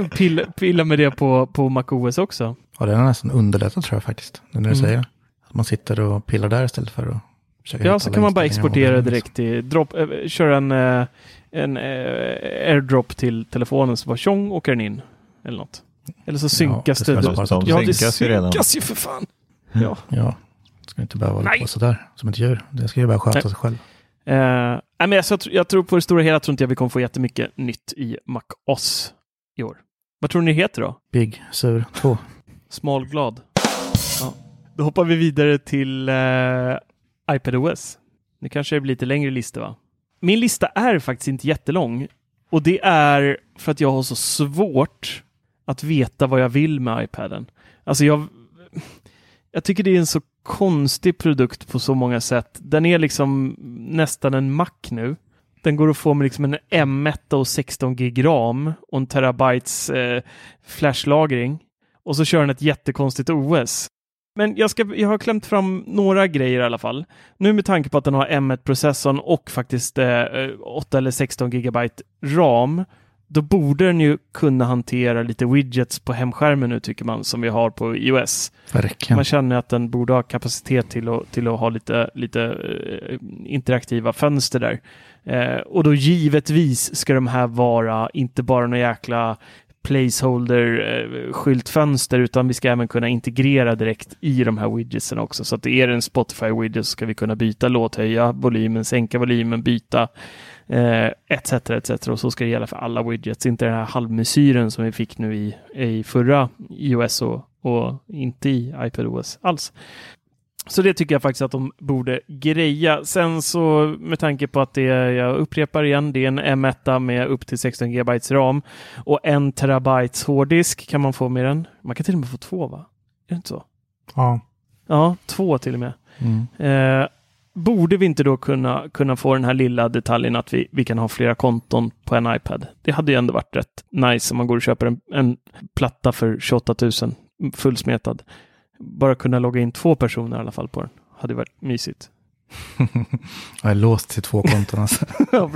(laughs) pilla, pilla med det på, på MacOS också. Ja, den har nästan underlättat tror jag faktiskt. När du Mm. säger att man sitter och pillar där istället för att försöka Ja, så kan man bara exportera liksom. direkt i drop, eh, köra en, eh, en eh, airdrop till telefonen så bara tjong åker den in. Eller något. Eller så synkas det ska det. så att- ja, det synkas ju redan. synkas ju för fan. Ja. Ja, ska inte behöva hålla Nej. på sådär som ett djur. Det ska ju bara sköta Nej. sig själv. Eh, nej, men jag, jag, tror- jag tror på det stora hela tror inte jag vi kommer få jättemycket nytt i MacOS i år. Vad tror ni det heter då? Big Sur 2. Smalglad. Ja. Då hoppar vi vidare till eh, iPadOS. Nu kanske det blir lite längre lista va? Min lista är faktiskt inte jättelång. Och det är för att jag har så svårt att veta vad jag vill med iPaden. Alltså jag, jag tycker det är en så konstig produkt på så många sätt. Den är liksom nästan en Mac nu. Den går att få med liksom en M1 och 16 gig ram och en terabytes eh, flashlagring. Och så kör den ett jättekonstigt OS. Men jag, ska, jag har klämt fram några grejer i alla fall. Nu med tanke på att den har M1-processorn och faktiskt eh, 8 eller 16 gigabyte ram, då borde den ju kunna hantera lite widgets på hemskärmen nu tycker man, som vi har på iOS. Verkligen. Man känner att den borde ha kapacitet till att, till att ha lite, lite eh, interaktiva fönster där. Eh, och då givetvis ska de här vara inte bara några jäkla placeholder-skyltfönster eh, utan vi ska även kunna integrera direkt i de här widgetsen också. Så att det är en Spotify-widget så ska vi kunna byta låt, höja volymen, sänka volymen, byta eh, etc. etc. Och så ska det gälla för alla widgets, inte den här halvmesyren som vi fick nu i, i förra iOS och, och inte i iPadOS alls. Så det tycker jag faktiskt att de borde greja. Sen så med tanke på att det är, jag upprepar igen, det är en M1 med upp till 16 GB ram och en terabytes hårddisk kan man få med den. Man kan till och med få två va? det inte så? Ja. Ja, två till och med. Mm. Eh, borde vi inte då kunna, kunna få den här lilla detaljen att vi, vi kan ha flera konton på en iPad? Det hade ju ändå varit rätt nice om man går och köper en, en platta för 28 000 fullsmetad. Bara kunna logga in två personer i alla fall på den. Hade varit mysigt. (laughs) Jag är låst till två konton. Alltså. (laughs) Ja,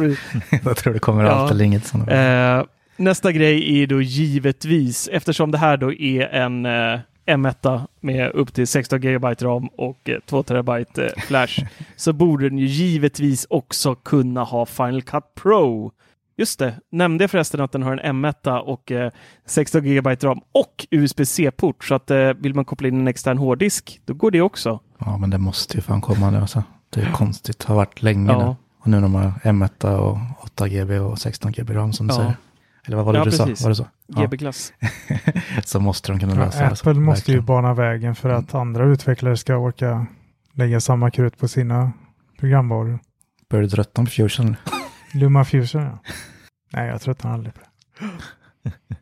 (laughs) jag tror det kommer Ja. allt eller inget. Sånt. Eh, nästa grej är då givetvis, eftersom det här då är en eh, M1 med upp till 16 GB RAM och eh, 2 TB eh, flash, så borde den ju givetvis också kunna ha Final Cut Pro. Just det, nämnde jag förresten att den har en M1 och eh, 16 GB RAM och USB-C-port, så att eh, vill man koppla in en extern hårddisk, då går det också. Ja, men det måste ju fan komma nu. Alltså. Det är konstigt. Det har varit länge Ja. nu. Och nu när man har M1 och 8 GB och 16 GB RAM som du Ja. säger. Eller vad var det Ja, du precis. sa? Var det så? Ja. GB-klass. (laughs) så måste de kunna lösa det. Apple måste ju bana vägen för att andra utvecklare ska orka lägga samma krut på sina programvaror. Börjar du tröttna på Fusion? Luma Fusion, ja. (laughs) Nej, jag tröttnar aldrig på det. (laughs)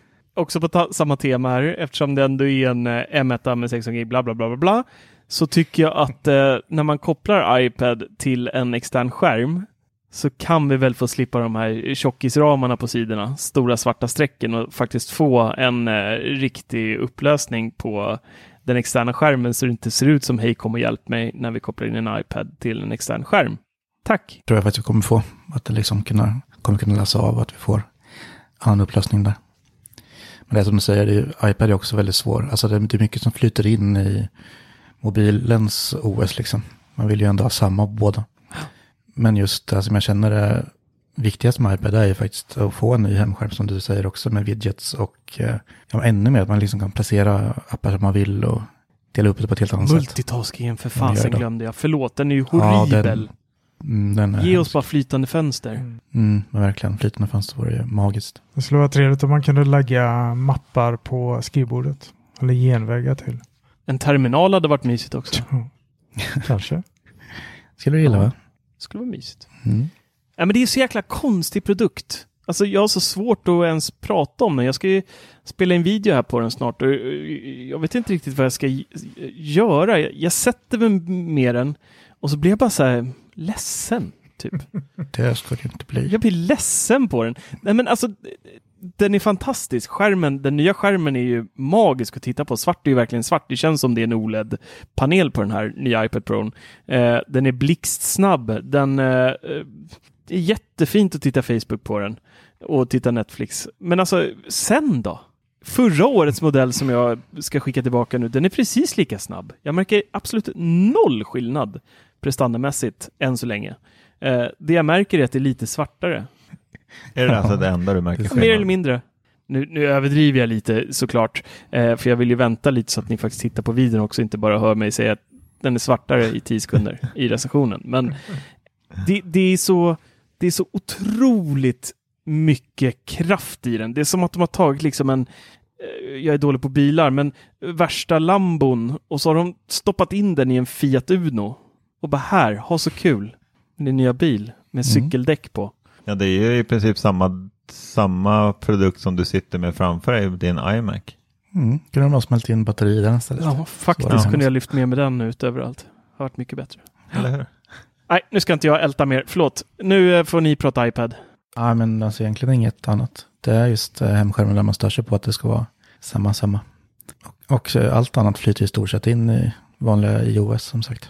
också på ta- samma tema här, eftersom det ändå är en eh, M1 med 16 GB, bla bla bla bla bla, så tycker jag att eh, när man kopplar iPad till en extern skärm så kan vi väl få slippa de här tjockisramarna på sidorna, stora svarta strecken och faktiskt få en eh, riktig upplösning på den externa skärmen så det inte ser ut som hej kom och hjälp mig när vi kopplar in en iPad till en extern skärm. Tack! tror jag faktiskt vi kommer få. Att det liksom kunna, kommer kunna läsa av att vi får annan upplösning där. Men det är som du säger, är, iPad är också väldigt svår. Alltså det, det är mycket som flyter in i mobilens OS liksom. Man vill ju ändå ha samma på båda. Men just det som jag känner är viktigast med iPad är ju faktiskt att få en ny hemskärm som du säger också med widgets och eh, ja, ännu mer att man liksom kan placera appar som man vill och dela upp det på ett helt annat sätt. Multitaskingen för Ja, fasen glömde jag. Förlåt, den är ju Ja, horribel. den- Mm, Ge oss bara flytande fönster. Mm, men verkligen, flytande fönster vore ju magiskt. Det skulle vara trevligt om man kunde lägga mappar på skrivbordet. Eller genvägar till. En terminal hade varit mysigt också. (laughs) Kanske. Skulle du gilla Ja. va? Skulle vara mysigt. Mm. Ja, men det är så jäkla konstig produkt. Alltså jag har så svårt att ens prata om den. Jag ska ju spela en video här på den snart och eh, jag vet inte riktigt vad jag ska g- göra. Jag, jag sätter mig med den och så blir jag bara så här ledsen. Typ. (laughs) Det ska det inte bli. Jag blir ledsen på den. Nej men alltså, den är fantastisk. Skärmen, den nya skärmen är ju magisk att titta på. Svart är ju verkligen svart. Det känns som det är en OLED-panel på den här nya iPad Pro. Eh, den är blixtsnabb. Den eh, eh, är jättefint att titta Facebook på den och titta Netflix. Men alltså, sen då? Förra årets modell som jag ska skicka tillbaka nu, den är precis lika snabb. Jag märker absolut noll skillnad prestandamässigt än så länge. Eh, det jag märker är att det är lite svartare. (laughs) Är det alltså det enda du märker Mer eller mindre. Nu, nu överdriver jag lite såklart, eh, för jag vill ju vänta lite så att ni faktiskt tittar på videon också, inte bara hör mig säga att den är svartare i 10 sekunder i recensionen. Men det, det, är så, det är så otroligt mycket kraft i den. Det är som att de har tagit liksom en, eh, jag är dålig på bilar, men värsta lambon och så har de stoppat in den i en Fiat Uno och bara här, ha så kul med din nya bil med Mm. cykeldäck på. Ja, det är ju i princip samma, samma produkt som du sitter med framför dig, din iMac. Mm. Kunde de ha smält in batteri i den istället? Ja, faktiskt kunde jag lyft med mig den ut överallt. Har varit mycket bättre. Eller hur? Nej, nu ska inte jag älta mer. Förlåt. Nu eh, får ni prata iPad. Ja, men alltså egentligen inget annat. Det är just eh, hemskärmen där man stör sig på att det ska vara samma, samma. Och, allt annat flyter i stort sett in i vanliga iOS som sagt.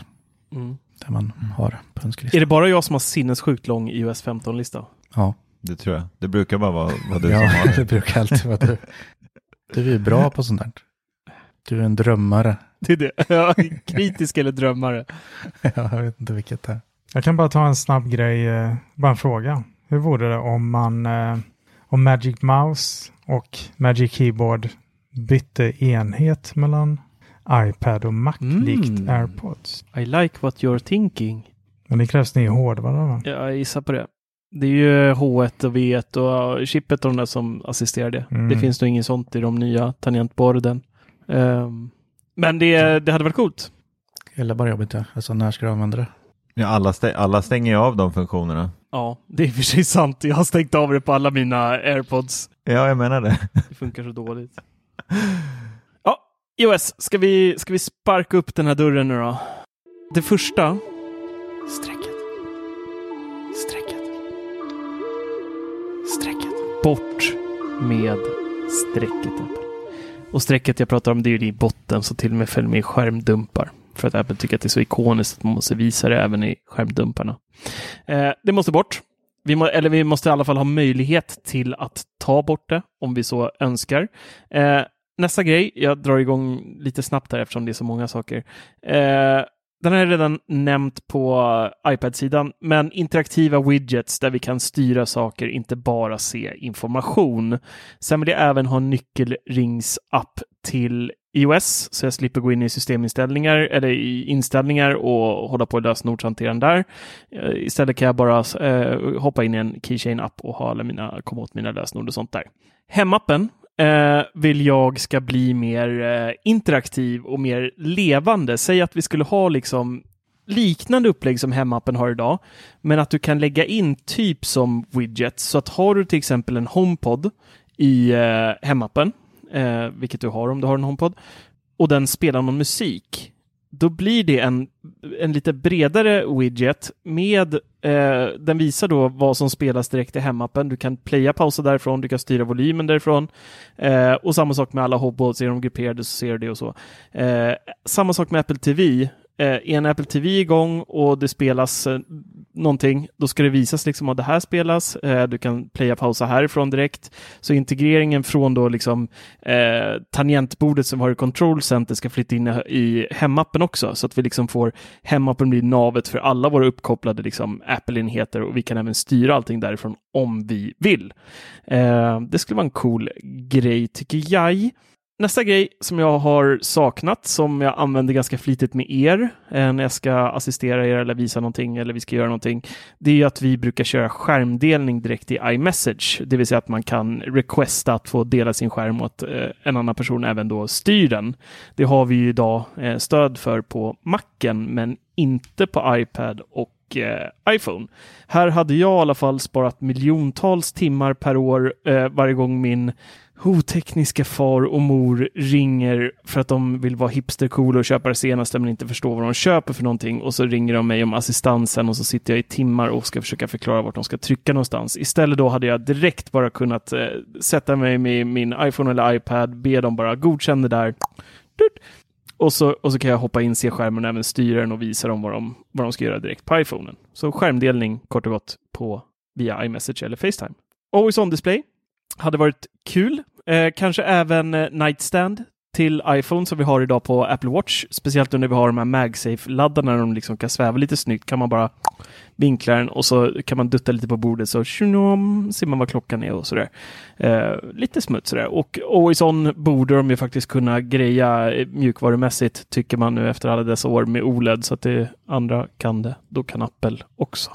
Mm. Där man har på önskelistan. Är det bara jag som har sinnessjukt lång iOS 15-lista? Ja, Det tror jag. Det brukar bara vara, vara du som ja har det (laughs) det. brukar alltid vara du. Du är ju bra på sånt där. Du är en drömmare. (laughs) Det är det. Ja, kritisk eller drömmare. (laughs) jag vet inte vilket det är. Jag kan bara ta en snabb grej, eh, bara en fråga. Hur vore det om man, eh, om Magic Mouse och Magic Keyboard bytte enhet mellan iPad och Mac Mm. likt AirPods? I like what you're thinking. Men det krävs ny hårdvara va? Jag gissar på det. Det är ju H1 och V1 och chippet och de där som assisterar det. Mm. Det finns nog inget sånt i de nya tangentborden. Ehm, men det, det hade varit coolt. Eller bara jobbigt ja. Alltså när ska du använda det? Ja, alla, stä- alla stänger ju av de funktionerna. Ja, det är i och för sig sant. Jag har stängt av det på alla mina airpods. Ja, jag menar det. Det funkar så dåligt. (laughs) IOS, ska vi, ska vi sparka upp den här dörren nu då? Det första. Strecket. Strecket. Strecket. Bort med strecket. Och strecket jag pratar om det är ju i botten så till och med följer med i skärmdumpar. För att Apple tycker att det är så ikoniskt att man måste visa det även i skärmdumparna. Eh, det måste bort. Vi må, eller vi måste i alla fall ha möjlighet till att ta bort det om vi så önskar. Eh, nästa grej, jag drar igång lite snabbt här eftersom det är så många saker. Eh, den har jag redan nämnt på iPad-sidan, men interaktiva widgets där vi kan styra saker, inte bara se information. Sen vill jag även ha nyckelringsapp till iOS, så jag slipper gå in i systeminställningar eller i inställningar och hålla på och lösenordshanteraren där. Eh, istället kan jag bara eh, hoppa in i en Keychain-app och ha alla mina, komma åt mina lösenord och sånt där. Hemappen eh, vill jag ska bli mer eh, interaktiv och mer levande. Säg att vi skulle ha liksom liknande upplägg som hemappen har idag, men att du kan lägga in typ som widgets. Så att har du till exempel en HomePod i eh, hemappen, eh, vilket du har om du har en HomePod, och den spelar någon musik, då blir det en, en lite bredare widget med, eh, den visar då vad som spelas direkt i hemappen. Du kan playa, pausa därifrån, du kan styra volymen därifrån. Eh, och samma sak med alla HomePods, är de grupperade så ser du det och så. Eh, samma sak med Apple TV. Eh, är en Apple TV igång och det spelas eh, någonting, då ska det visas liksom att det här spelas. Eh, du kan playa pausa härifrån direkt. Så integreringen från då liksom eh, tangentbordet som har i Control Center ska flytta in i hemappen också, så att vi liksom får hemappen bli navet för alla våra uppkopplade liksom Apple-enheter och vi kan även styra allting därifrån om vi vill. Eh, det skulle vara en cool grej tycker jag. Nästa grej som jag har saknat, som jag använder ganska flitigt med er eh, när jag ska assistera er eller visa någonting eller vi ska göra någonting, det är att vi brukar köra skärmdelning direkt i iMessage, det vill säga att man kan requesta att få dela sin skärm åt eh, en annan person även då styr den. Det har vi ju idag eh, stöd för på Macen, men inte på iPad och eh, iPhone. Här hade jag i alla fall sparat miljontals timmar per år eh, varje gång min otekniska far och mor ringer för att de vill vara hipstercoola och köpa det senaste men inte förstår vad de köper för någonting och så ringer de mig om assistansen och så sitter jag i timmar och ska försöka förklara vart de ska trycka någonstans. Istället då hade jag direkt bara kunnat eh, sätta mig med min iPhone eller iPad, be dem bara godkänna det där. Och så, och så kan jag hoppa in, se skärmen och även styra den och visa dem vad de, vad de ska göra direkt på iPhonen. Så skärmdelning kort och gott på via iMessage eller Facetime. Always on display hade varit kul. Eh, kanske även eh, Nightstand till iPhone som vi har idag på Apple Watch. Speciellt när vi har de här MagSafe-laddarna när de liksom kan sväva lite snyggt. Kan man bara vinkla den och så kan man dutta lite på bordet så tjunom, ser man vad klockan är och sådär. Eh, lite smuts sådär. Och Always On borde de ju faktiskt kunna greja eh, mjukvarumässigt tycker man nu efter alla dessa år med OLED så att det andra kan det. Då kan Apple också.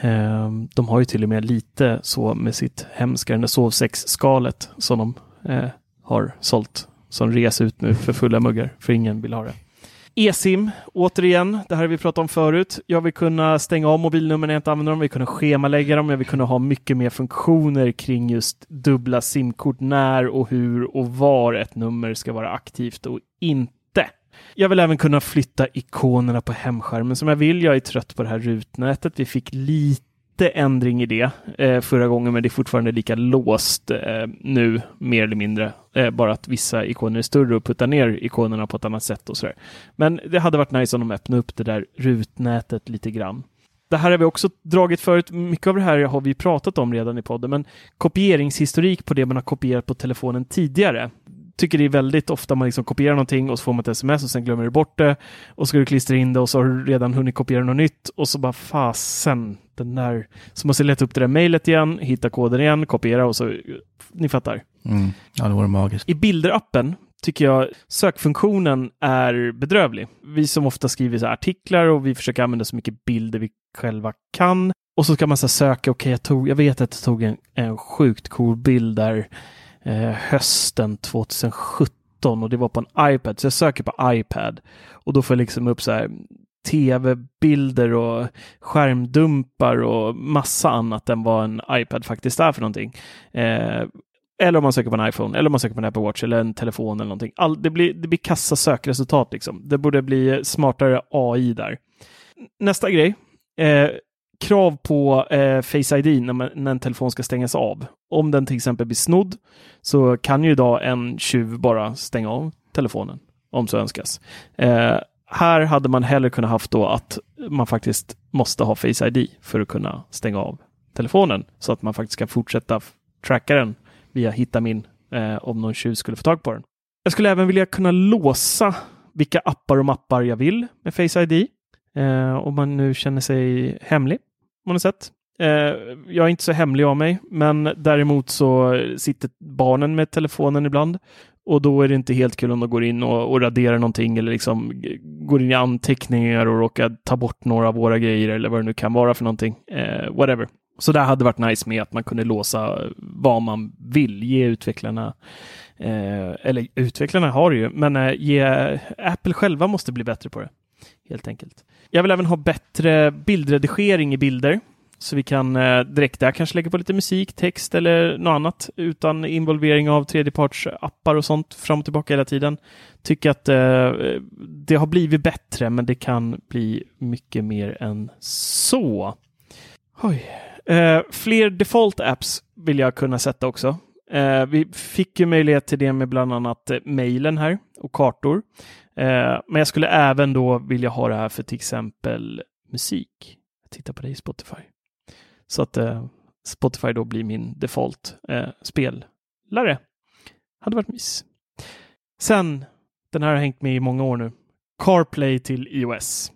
Ehm, de har ju till och med lite så med sitt hemska, den där sovsäcksskalet som de eh, har sålt som res ut nu för fulla muggar, för ingen vill ha det. eSIM, återigen, det här har vi pratat om förut. Jag vill kunna stänga av mobilnummer när jag inte använder dem, jag vill kunna schemalägga dem, jag vill kunna ha mycket mer funktioner kring just dubbla simkort, när och hur och var ett nummer ska vara aktivt och inte. Jag vill även kunna flytta ikonerna på hemskärmen som jag vill. Jag är trött på det här rutnätet. Vi fick lite ändring i det eh, förra gången, men det är fortfarande lika låst eh, nu, mer eller mindre. Eh, bara att vissa ikoner är större och puttar ner ikonerna på ett annat sätt och sådär. Men det hade varit nice om de öppnade upp det där rutnätet lite grann. Det här har vi också dragit förut. Mycket av det här har vi pratat om redan i podden, men kopieringshistorik på det man har kopierat på telefonen tidigare. Tycker det är väldigt ofta man liksom kopierar någonting och så får man ett sms och sen glömmer du bort det och ska du klistra in det och så har du redan hunnit kopiera något nytt och så bara fasen, den där. Så måste jag leta upp det där mejlet igen, hitta koden igen, kopiera och så, ni fattar. Mm. Ja, det vore magiskt. I bilderappen tycker jag sökfunktionen är bedrövlig. Vi som ofta skriver så artiklar och vi försöker använda så mycket bilder vi själva kan. Och så ska man så söka, okej, okay, jag, jag vet att jag tog en, en sjukt cool bild där eh, hösten 2017 och det var på en iPad, så jag söker på iPad och då får jag liksom upp så här tv-bilder och skärmdumpar och massa annat än vad en iPad faktiskt är för någonting. Eh, eller om man söker på en iPhone, eller om man söker på en Apple Watch eller en telefon eller någonting. All, det, blir, det blir kassa sökresultat liksom. Det borde bli smartare AI där. Nästa grej. Eh, krav på eh, Face ID när, man, när en telefon ska stängas av. Om den till exempel blir snodd så kan ju idag en tjuv bara stänga av telefonen om så önskas. Eh, här hade man hellre kunnat haft då att man faktiskt måste ha Face ID för att kunna stänga av telefonen så att man faktiskt kan fortsätta tracka den via Hitta min eh, om någon tjuv skulle få tag på den. Jag skulle även vilja kunna låsa vilka appar och mappar jag vill med Face ID. Eh, om man nu känner sig hemlig på något sätt. Eh, jag är inte så hemlig av mig, men däremot så sitter barnen med telefonen ibland och då är det inte helt kul om de går in och, och raderar någonting eller liksom går in i anteckningar och råkar ta bort några av våra grejer eller vad det nu kan vara för någonting. Eh, whatever. Så det hade varit nice med att man kunde låsa vad man vill, ge utvecklarna eh, eller utvecklarna har det ju, men eh, ge, Apple själva måste bli bättre på det. Helt enkelt. Jag vill även ha bättre bildredigering i bilder. Så vi kan eh, direkt där kanske lägga på lite musik, text eller något annat utan involvering av tredjepartsappar och sånt fram och tillbaka hela tiden. Tycker att eh, det har blivit bättre, men det kan bli mycket mer än så. Oj. Eh, fler default apps vill jag kunna sätta också. Eh, vi fick ju möjlighet till det med bland annat eh, mejlen här och kartor. Eh, men jag skulle även då vilja ha det här för till exempel musik. Titta tittar på dig i Spotify. Så att eh, Spotify då blir min default eh, spelare. Hade varit mys. Sen, den här har hängt med i många år nu. CarPlay till iOS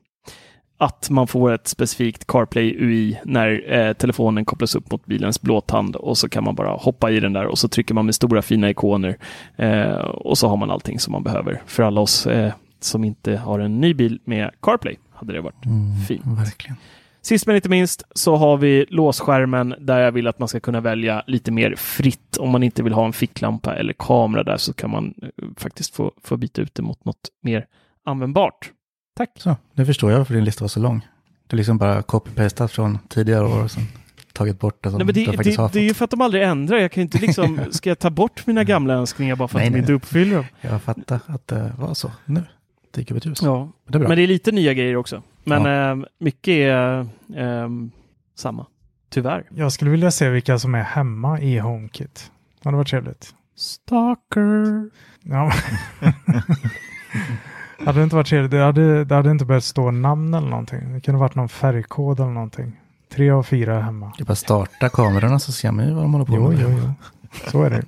att man får ett specifikt CarPlay UI när eh, telefonen kopplas upp mot bilens blåtand och så kan man bara hoppa i den där och så trycker man med stora fina ikoner eh, och så har man allting som man behöver. För alla oss eh, som inte har en ny bil med CarPlay hade det varit mm, fint. Verkligen. Sist men inte minst så har vi låsskärmen där jag vill att man ska kunna välja lite mer fritt. Om man inte vill ha en ficklampa eller kamera där så kan man eh, faktiskt få, få byta ut det mot något mer användbart. Tack. Så, nu förstår jag varför din lista var så lång. Du liksom bara copy-pastat från tidigare år och sen tagit bort det som Nej, men det, du faktiskt det, har fått. Det är ju för att de aldrig ändrar. Jag kan inte liksom, (laughs) ska jag ta bort mina gamla önskningar bara för att nej, de inte uppfyller dem? Jag fattar att det var så nu. Det gick över tusen. Ja, det är bra. men det är lite nya grejer också. Men ja. äh, mycket är äh, samma, tyvärr. Jag skulle vilja se vilka som är hemma i HomeKit. Det hade varit trevligt. Stalker. Ja. (laughs) (laughs) Hade det inte varit trevligt, det hade, det hade inte behövt stå namn eller någonting. Det kunde varit någon färgkod eller någonting. Tre av fyra hemma. Det är bara starta kamerorna så ser man ju vad de håller på jo, med. Jo, jo, så är det.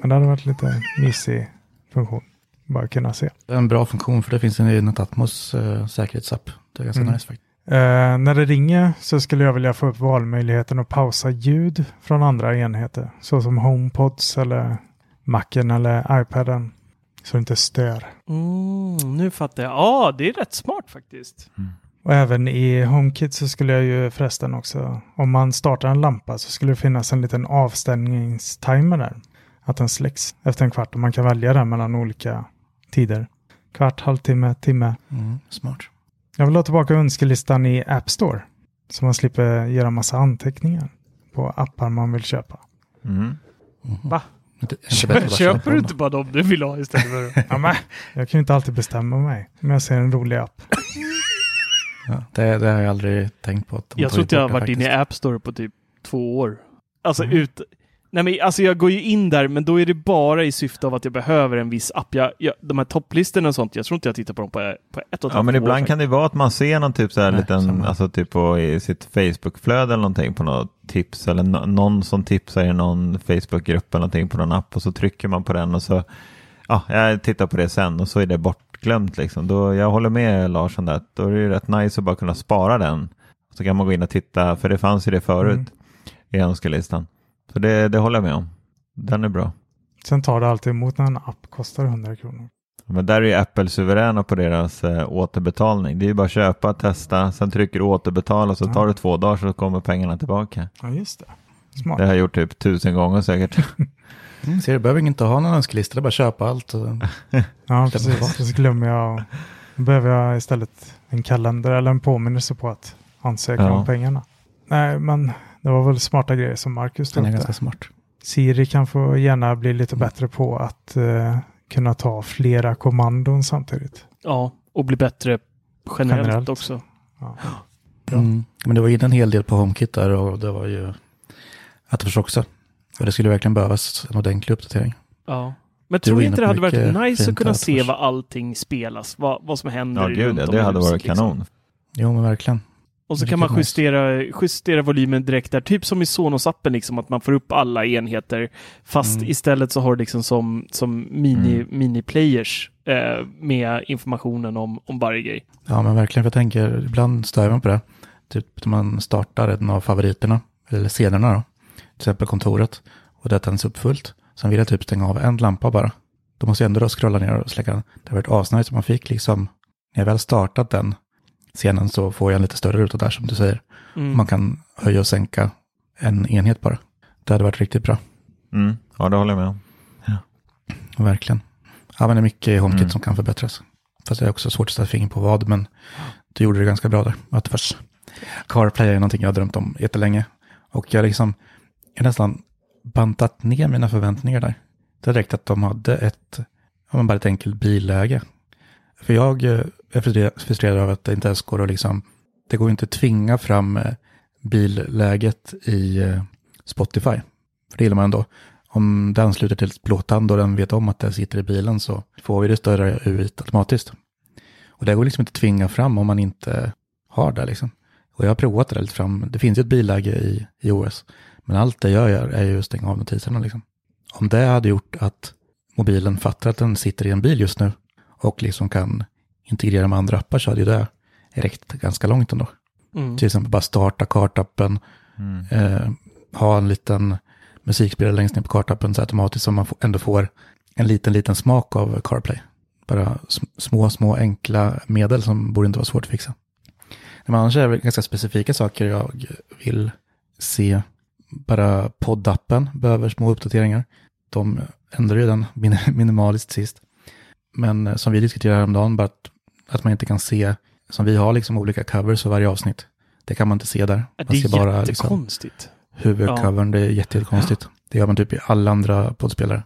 Men det hade varit lite mysig funktion. Bara kunna se. Det är en bra funktion för det finns en i Natatmos uh, säkerhetsapp. Det är ganska mm. nice faktiskt. Uh, när det ringer så skulle jag vilja få upp valmöjligheten att pausa ljud från andra enheter. Så som HomePods eller Macen eller iPaden. Så det inte stör. Mm, nu fattar jag. Ja, det är rätt smart faktiskt. Mm. Och även i HomeKit så skulle jag ju förresten också, om man startar en lampa så skulle det finnas en liten avstängningstimer där. Att den släcks efter en kvart och man kan välja den mellan olika tider. Kvart, halvtimme, timme. Mm, smart. Jag vill ha tillbaka önskelistan i App Store. Så man slipper göra massa anteckningar på appar man vill köpa. Mm. Mm. Va? Inte, inte Köper du inte bara dem du vill ha istället för (laughs) Ja, men, jag kan ju inte alltid bestämma mig om jag ser en rolig app. (laughs) Ja, det, det har jag aldrig tänkt på. Jag tror inte jag har varit inne i. App Store på typ två år. Alltså Mm. ut... Nej men alltså jag går ju in där, men då är det bara i syfte av att jag behöver en viss app. Jag, jag, de här topplistorna och sånt, jag tror inte jag tittar på dem på, på ett och ett Ja, halvt men år ibland kan det vara att man ser någon typ så här Nej, liten, samma. alltså typ på i sitt Facebook-flöde eller någonting på något tips eller no- någon som tipsar i någon Facebook-grupp eller någonting på någon app och så trycker man på den och så, ja, jag tittar på det sen och så är det bortglömt liksom. Då, jag håller med Larsson där, då är det rätt nice att bara kunna spara den. Så kan man gå in och titta, för det fanns ju det förut Mm. i önskelistan. Så det, det håller jag med om. Den är bra. Sen tar det alltid emot när en app kostar 100 kronor. Men där är ju Apple suveräna på deras eh, återbetalning. Det är ju bara att köpa, testa, sen trycker du återbetala så Ja. tar det två dagar så kommer pengarna tillbaka. Ja, just det. Smart. Det har jag gjort typ tusen gånger säkert. (laughs) Mm, ser du, behöver inte ha någon önskelista, det är bara köpa allt. Och, (laughs) Ja, precis. Så glömmer jag. Då behöver jag istället en kalender eller en påminnelse på att ansöka Ja. om pengarna. Nej, men det var väl smarta grejer som Marcus tog är upp ganska där. smart. Siri kan få gärna bli lite bättre på att eh, kunna ta flera kommandon samtidigt. Ja, och bli bättre generellt, Generellt. också. Ja. Mm. Men det var in en hel del på HomeKit där och det var ju Attenfors också. Och det skulle verkligen behövas en ordentlig uppdatering. Ja. Men tror ni inte det hade varit nice att kunna se vad allting spelas? Vad, vad som händer Ja, runt gud ja, om i det hade varit liksom. kanon. Jo, men verkligen. Och så kan man justera, justera volymen direkt där, typ som i Sonos-appen, liksom, att man får upp alla enheter. Fast Mm. istället så har du liksom som, som mini, Mm. mini-players eh, med informationen om, om varje grej. Ja, men verkligen. För jag tänker, ibland stör mig på det. Typ när man startar en av favoriterna, eller scenerna då. Till exempel kontoret. Och det tänds upp fullt. Sen vill jag typ stänga av en lampa bara. Då måste jag ändå då scrolla ner och släcka den. Det har varit asnice som man fick liksom, när jag väl startat den scenen så får jag en lite större ruta där som du säger. Mm. Man kan höja och sänka en enhet bara. Det hade varit riktigt bra. Mm. Ja, det håller jag med om. Verkligen. Ja, men det är mycket i HomeKit Mm. som kan förbättras. Fast det är också svårt att sätta fingret på vad, men du gjorde det ganska bra där. Att först. CarPlay är någonting jag har drömt om jättelänge. Och jag liksom, jag har nästan bantat ner mina förväntningar där. Det räckte att de hade ett, ja men bara ett enkelt billäge. För jag eh, är frustrerad- av över att det inte ens går att liksom, det går inte att tvinga fram eh, billäget i eh, Spotify. För det gillar man ändå. Om det ansluter till ett blåtand och den vet om att det sitter i bilen så får vi det större UI automatiskt. Och det går liksom inte att tvinga fram om man inte har det liksom. Och jag har provat det där lite fram. Det finns ju ett billäge i, i OS. Men allt det jag gör är ju att stänga av notiserna liksom. Om det hade gjort att mobilen fattar att den sitter i en bil just nu och liksom kan integrera med andra appar så hade ju det räckt ganska långt ändå. Mm. Till exempel bara starta kartappen, Mm. eh, ha en liten musikspelare längst ner på kartappen så automatiskt så man ändå får en liten, liten smak av CarPlay. Bara sm- små, små enkla medel som borde inte vara svårt att fixa. Men annars är det ganska specifika saker jag vill se. Bara poddappen behöver små uppdateringar. De ändrade ju den min- (laughs) minimaliskt sist. Men eh, som vi diskuterade häromdagen, bara att, att man inte kan se, som vi har liksom olika covers för varje avsnitt. Det kan man inte se där. Ja, Man Det är ser bara liksom, jättekonstigt. huvudcovern, det är jätte- jättekonstigt. Det gör man typ i alla andra poddspelare.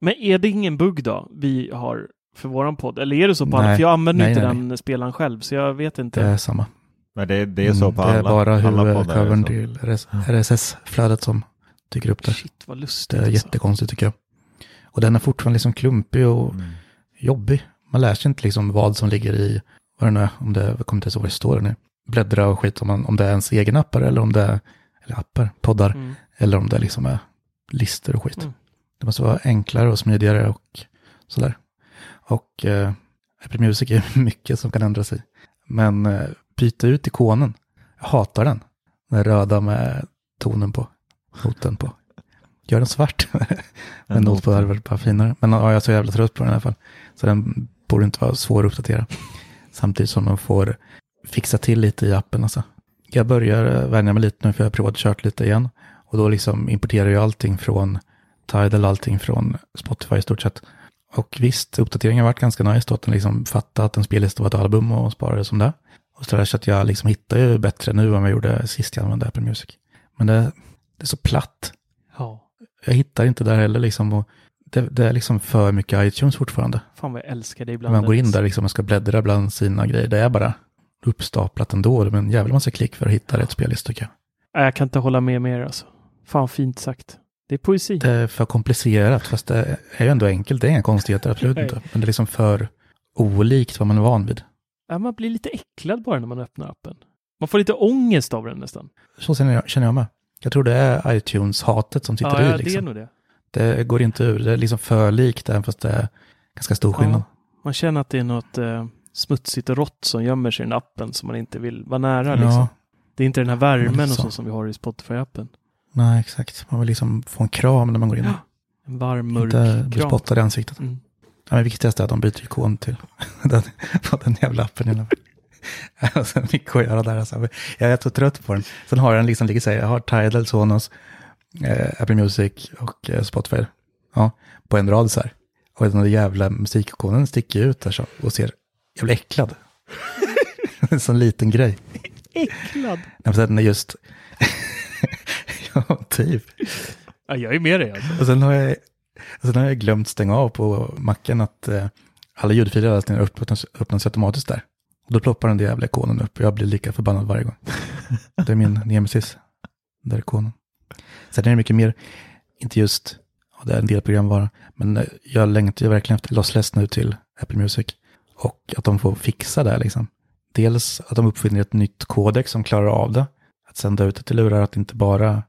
Men är det ingen bugg då vi har för våran podd? Eller är det så på alla? För jag använder Nej, inte nej, den spelaren själv, så jag vet inte. Det är samma. Men det, det är så Mm, på det alla är bara huvudcovern till RS RSS-flödet som dyker upp där. Shit vad lustigt. Det är alltså. jättekonstigt tycker jag. Och den är fortfarande liksom klumpig och Mm. Jobbig. Man lär sig inte liksom vad som ligger i, vad det nu är, om det, jag kommer inte ens ihåg vad det står nu. Bläddra och skit om, man, om det är ens egen appar eller om det är, eller appar, poddar, Mm. eller om det liksom är listor och skit. Mm. Det måste vara enklare och smidigare och sådär. Och eh, Apple Music är (laughs) mycket som kan ändra sig. Men eh, byta ut ikonen. Jag hatar den. Den röda med tonen på, noten på. Gör den svart. med En not på not. hade varit bara finare. Men ja, jag är så jävla trött på den i alla fall. Så den borde inte vara svår att uppdatera. Samtidigt som man får fixa till lite i appen. Alltså. Jag börjar eh, vänja mig lite nu för jag har provat kört lite igen. Och då liksom importerar jag allting från Tidal, allting från Spotify i stort sett. Och visst, uppdateringen har varit ganska nice då, att den liksom fattade att en spellista var ett album och sparade som det. Och så där så att jag liksom hittar ju bättre nu än vad jag gjorde sist jag använde Apple Music. Men det, det är så platt. Ja. jag hittar inte där heller liksom. Och det, det är liksom för mycket iTunes fortfarande. Fan vad jag älskar det När ibland. man går in där liksom och ska bläddra bland sina grejer. Det är bara uppstaplat ändå. Men en jävla massa klick för att hitta rätt spellista tycker jag. Jag kan inte hålla med mer alltså. Fan fint sagt. Det är poesi. Det är för komplicerat, fast det är ju ändå enkelt. Det är inga konstigheter, absolut inte. Men det är liksom för olikt vad man är van vid. Ja, man blir lite äcklad bara när man öppnar appen. Man får lite ångest av den nästan. Så känner jag, känner jag med. Jag tror det är iTunes-hatet som sitter Ja, ja, i. det är Liksom. nog det. Det går inte ur. Det är liksom för likt, även fast det är ganska stor skillnad. Ja, man känner att det är något eh, smutsigt och rått som gömmer sig i den appen som man inte vill vara nära. Ja, Liksom. Det är inte den här värmen och så. som vi har i Spotify-appen. nej exakt. Man vill liksom få en kram när man går in. En varm, mörk Inte bli kram. spottad i ansiktet. Mm. Ja, men viktigast är att de byter ikon till (laughs) den, den jävla appen. (laughs) Alltså, mycket att göra där. Alltså. Jag är så trött på den. Sen har den liksom, här, jag har Tidal, Sonos, eh, Apple Music och eh, Spotify. Ja, på en rad så här. Och den där jävla musikikonen sticker ut där så och ser, jag blir äcklad. (laughs) en sån liten grej. Äcklad. Nej, men sen är just, (laughs) ja, typ. Ja, jag är med dig alltså. Och sen har jag, sen har jag glömt stänga av på macken att eh, alla ljudfiler öppnas, öppnas automatiskt där. Då ploppar den där jävla ikonen upp och jag blir lika förbannad varje gång. Det är min (laughs) nemesis, den där ikonen. Sen är det mycket mer, inte just, ja, det är en del programvara, men eh, jag längtar ju verkligen efter Lossless nu till Apple Music. Och att de får fixa det liksom. Dels att de uppfinner ett nytt kodex som klarar av det. Att sända ut det till lurar, att inte bara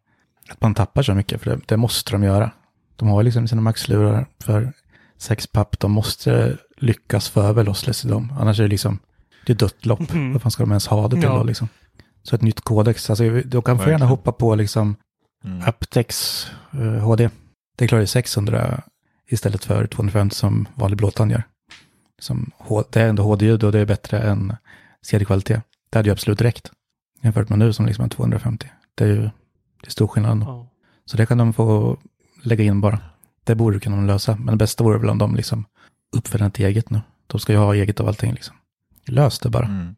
att man tappar så mycket, för det, det måste de göra. De har liksom sina maxlurar för sex papp, de måste lyckas få över lossless i dem, annars är det liksom, det är dött lopp. Mhm. Vad fan ska de ens ha det till Ja. då liksom? Så ett nytt kodex, alltså de kan få gärna hoppa på liksom Mm. Aptex eh, HD. Det klarar ju 600 istället för 250 som vanlig blåtand gör. Som, det är ändå HD-ljud och det är bättre än CD-kvalitet. Det hade ju absolut räckt. Jämfört med nu som liksom är 250. Det är ju det är stor skillnad ändå. Ja. Så det kan de få lägga in bara. Det borde kunna de lösa. Men det bästa vore väl om de liksom uppfinner ett eget nu. De ska ju ha eget av allting liksom. Lös det bara. Mm.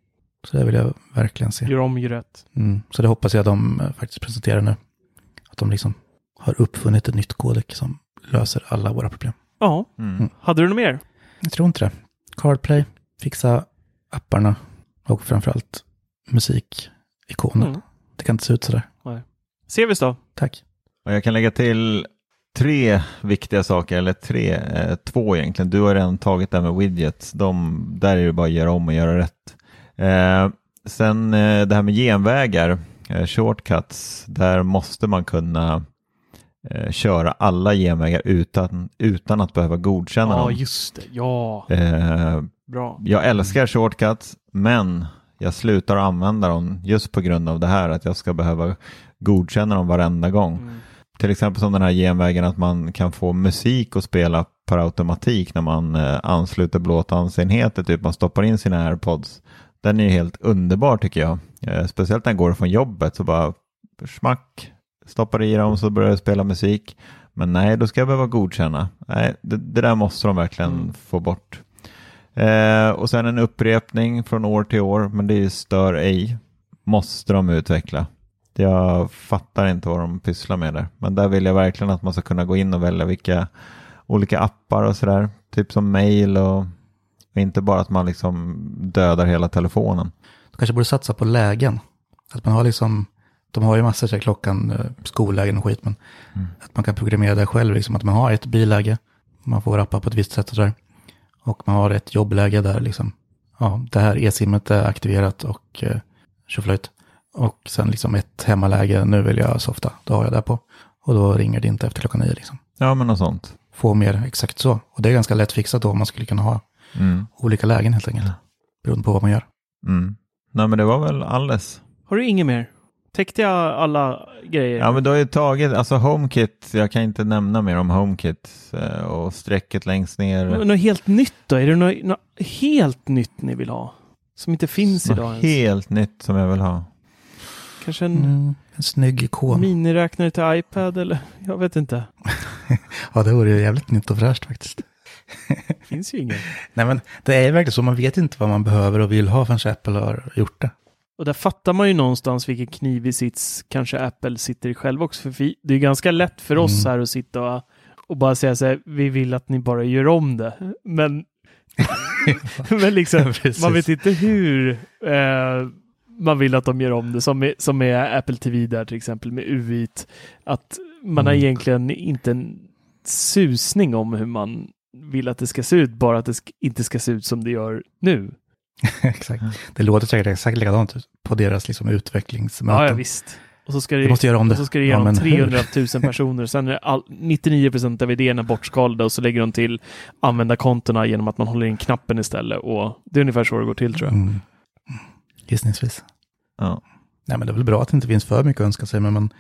Så det vill jag verkligen se. Gör om, gör rätt. Mm. Så det hoppas jag de eh, faktiskt presenterar nu. Att de liksom har uppfunnit ett nytt kodek som löser alla våra problem. Ja, Mm. hade du något mer? Jag tror inte det. Cardplay, fixa apparna och framförallt musikikonen. Mm. Det kan inte se ut sådär. Sevis då? Tack. Och jag kan lägga till tre viktiga saker, eller tre, eh, två egentligen. Du har redan tagit det här med widgets. De, där är det bara att göra om och göra rätt. Eh, sen eh, det här med genvägar, eh, shortcuts, där måste man kunna eh, köra alla genvägar utan, utan att behöva godkänna Ja, dem. just det. Ja, Eh, bra. jag älskar shortcuts, men jag slutar använda dem just på grund av det här att jag ska behöva godkänna dem varenda gång. Mm. Till exempel som den här genvägen att man kan få musik att spela per automatik när man eh, ansluter blåtandsenheter, typ man stoppar in sina airpods. Den är ju helt underbar tycker jag. Eh, speciellt när jag går från jobbet så bara smack, stoppar i dem så börjar jag spela musik. Men nej, då ska jag behöva godkänna. Nej, det, det där måste de verkligen Mm. få bort. Eh, och sen en upprepning från år till år, men det stör ej. Måste de utveckla. Jag fattar inte vad de pysslar med där. Men där vill jag verkligen att man ska kunna gå in och välja vilka olika appar och sådär. Typ som mail och, och inte bara att man liksom dödar hela telefonen. Du kanske borde satsa på lägen. Att man har liksom, de har ju massor, så klockan, eh, skollägen och skit, men Mm. att man kan programmera det själv, liksom att man har ett biläge, man får rappa på ett visst sätt och sådär. Och man har ett jobbläge där liksom, ja, det här e-simmet är aktiverat och eh, tjoflöjt. Och sen liksom ett hemmaläge, nu vill jag softa, då har jag det på. Och då ringer det inte efter klockan nio liksom. Ja, men något sånt. Få mer exakt så. Och det är ganska lätt fixat då om man skulle kunna ha Mm. olika lägen helt enkelt. Beroende på vad man gör. Mm. Nej, men det var väl alles. Har du inget mer? Täckte jag alla grejer? Ja, men du har ju tagit, alltså HomeKit, jag kan inte nämna mer om HomeKit eh, och strecket längst ner. Men Något helt nytt då? Är det något, något helt nytt ni vill ha? Som inte finns Något idag ens? helt nytt som jag vill ha. Kanske en Mm, en snygg ikon. miniräknare till iPad eller? Jag vet inte. (laughs) Ja, det vore ju jävligt nytt och fräscht faktiskt. (laughs) Finns ju inget. Nej, men det är ju verkligen så. Man vet inte vad man behöver och vill ha förrän Apple har gjort det. Och där fattar man ju någonstans vilken knivig sits kanske Apple sitter i själv också. För det är ganska lätt för oss Mm. här att sitta och, och bara säga så här, vi vill att ni bara gör om det. Men, (laughs) men liksom, man vet inte hur eh, man vill att de gör om det. Som med, som med Apple TV där till exempel med UI. Att man har Mm. egentligen inte en susning om hur man vill att det ska se ut, bara att det inte ska se ut som det gör nu. (laughs) exakt. Det låter säkert exakt likadant på deras liksom, utvecklingsmöten. Ja, ja visst. Och så ska det, måste göra om det. och så ska det Ja, igenom hur? 300 000 personer. Sen är all, 99 procent av idéerna bortskalade och så lägger de till användarkontona genom att man håller in knappen istället. Och det är ungefär så det går till tror jag. Mm. Gissningsvis. Ja. Nej, men det är väl bra att det inte finns för mycket att önska sig, men man,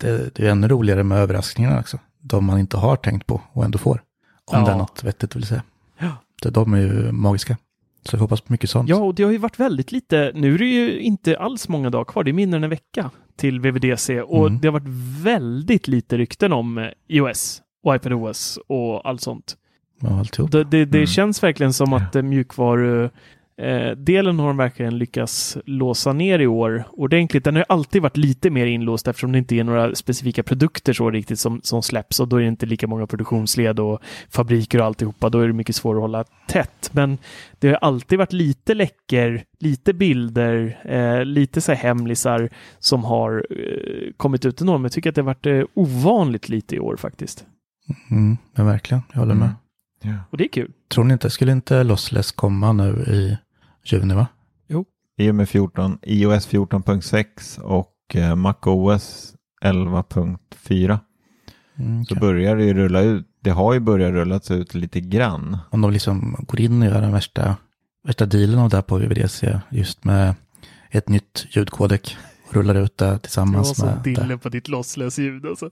det, det är ännu roligare med överraskningarna också. De man inte har tänkt på och ändå får. Om Ja. det är något vettigt vill säga. Ja. De är ju magiska. Så vi hoppas på mycket sånt. Ja, och det har ju varit väldigt lite. Nu är det ju inte alls många dagar kvar. Det är mindre än en vecka till VVDC och Mm. det har varit väldigt lite rykten om eh, iOS och iPadOS och allt sånt. Ja, alltihop. Det, det, det Mm. känns verkligen som att eh, mjukvaru eh, delen har de verkligen lyckats låsa ner i år ordentligt. Den har ju alltid varit lite mer inlåst eftersom det inte är några specifika produkter så riktigt som, som släpps och då är det inte lika många produktionsled och fabriker och alltihopa. Då är det mycket svårare att hålla tätt. Men det har alltid varit lite läcker, lite bilder, eh, lite så här hemlisar som har eh, kommit ut enormt. Jag tycker att det har varit eh, ovanligt lite i år faktiskt. Mm, men verkligen, jag håller med. Ja. Och det är kul. Tror ni inte, skulle inte Lossless komma nu i juni va? I och med 14, iOS 14.6 och eh, MacOS 11.4 Mm, så börjar det ju rulla ut. Det har ju börjat rullas ut lite grann. Om de liksom går in och gör den värsta, värsta dealen av det här på VVDC, just med ett nytt ljudkodek och rullar ut det Det var tillsammans med det. dille på ditt lossless-ljud. Alltså.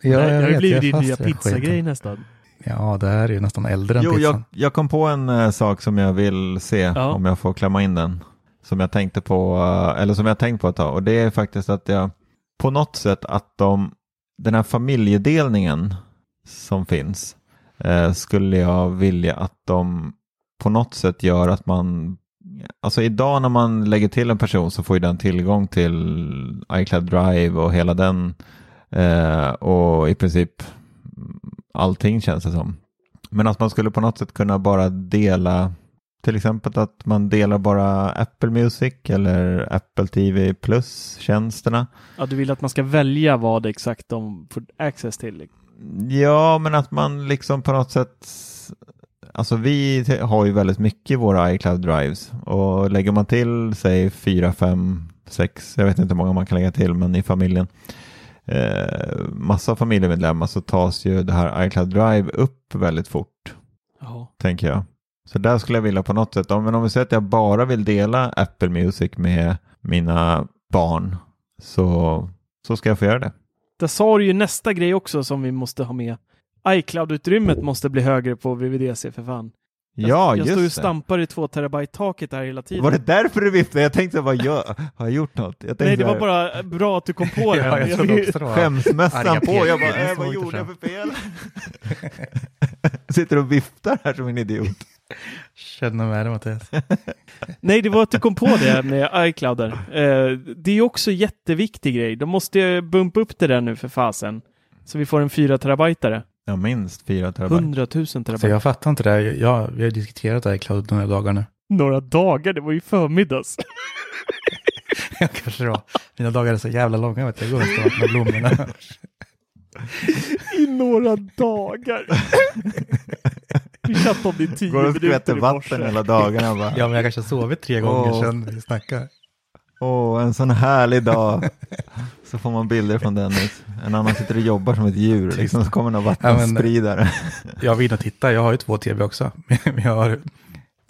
Ja, det har jag ju vet, blivit jag din är nya pizzagrej nästan. Ja, det här är ju nästan äldre än Jo, pizzan. jag, jag kom på en eh, sak som jag vill se Ja. om jag får klämma in den. Som jag tänkte på, eh, eller som jag tänkt på ett tag. Och det är faktiskt att jag på något sätt att de, den här familjedelningen som finns eh, skulle jag vilja att de på något sätt gör att man Alltså idag när man lägger till en person så får ju den tillgång till iCloud Drive och hela den och i princip allting känns det som. Men att man skulle på något sätt kunna bara dela, till exempel att man delar bara Apple Music eller Apple TV Plus-tjänsterna. Ja, du vill att man ska välja vad exakt de får access till. Ja, men att man liksom på något sätt, alltså vi har ju väldigt mycket i våra iCloud Drives och lägger man till, säg fyra, fem, sex, jag vet inte hur många man kan lägga till, men i familjen, eh, massa familjemedlemmar så tas ju det här iCloud Drive upp väldigt fort. Ja. tänker jag. Så där skulle jag vilja på något sätt, om, men om vi säger att jag bara vill dela Apple Music med mina barn så, så ska jag få göra det. Där sa du ju nästa grej också som vi måste ha med. iCloud-utrymmet måste bli högre på VVDC för fan. Jag, ja, jag står och det. stampar i två terabyte-taket där hela tiden. Var det därför du viftade? Jag tänkte, vad gör, har jag gjort något? Jag Nej, det var bara bra att du kom på det. (laughs) Ja, jag det var på, jag bara, äh, vad gjorde jag för fel? (laughs) Sitter och viftar här som en idiot. Känner med det Mattias. (laughs) Nej, det var att du kom på det med iCloud där. Eh, det är ju också jätteviktig grej. De måste ju bumpa upp det där nu för fasen. Så vi får en 4 terabytare. Ja, minst fyra terabyte. 100 000 Så terabyte. jag fattar inte det. Ja, vi har diskuterat iCloud några dagar nu. (laughs) Några dagar, det var ju förmiddags. (laughs) Ja, kanske det var. Mina dagar är så jävla långa, vet du. Jag går och vattnar blommorna. (laughs) I några dagar. Vi chattade om det i tio Går och minuter i vatten hela dagarna bara. Ja, men jag kanske har sovit tre gånger Åh. sedan vi snackade. Åh, en sån härlig dag. Så får man bilder från Dennis. En annan sitter och jobbar som ett djur. Liksom, så kommer någon Ja, men- vattenspridare. Jag var inne och tittade. Jag har ju två TB också. Men (laughs) jag har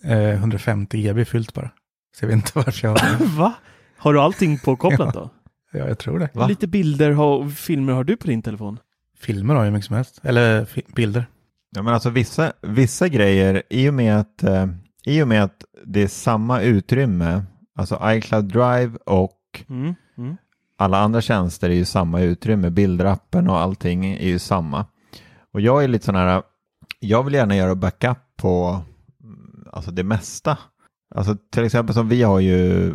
eh, 150 GB fyllt bara. Så jag vet inte varför jag har (laughs) Va? Har du allting påkopplat (laughs) då? Ja, jag tror det. Va? Lite bilder har- och filmer har du på din telefon? Filmer har jag mycket som helst. Eller bilder. Ja, men alltså vissa, vissa grejer, i och, med att, eh, i och med att det är samma utrymme, alltså iCloud Drive och Mm. Mm. Alla andra tjänster är ju samma utrymme, bilderappen och allting är ju samma. Och jag är lite sån här, jag vill gärna göra backup på mm, alltså det mesta. Alltså till exempel som vi har ju,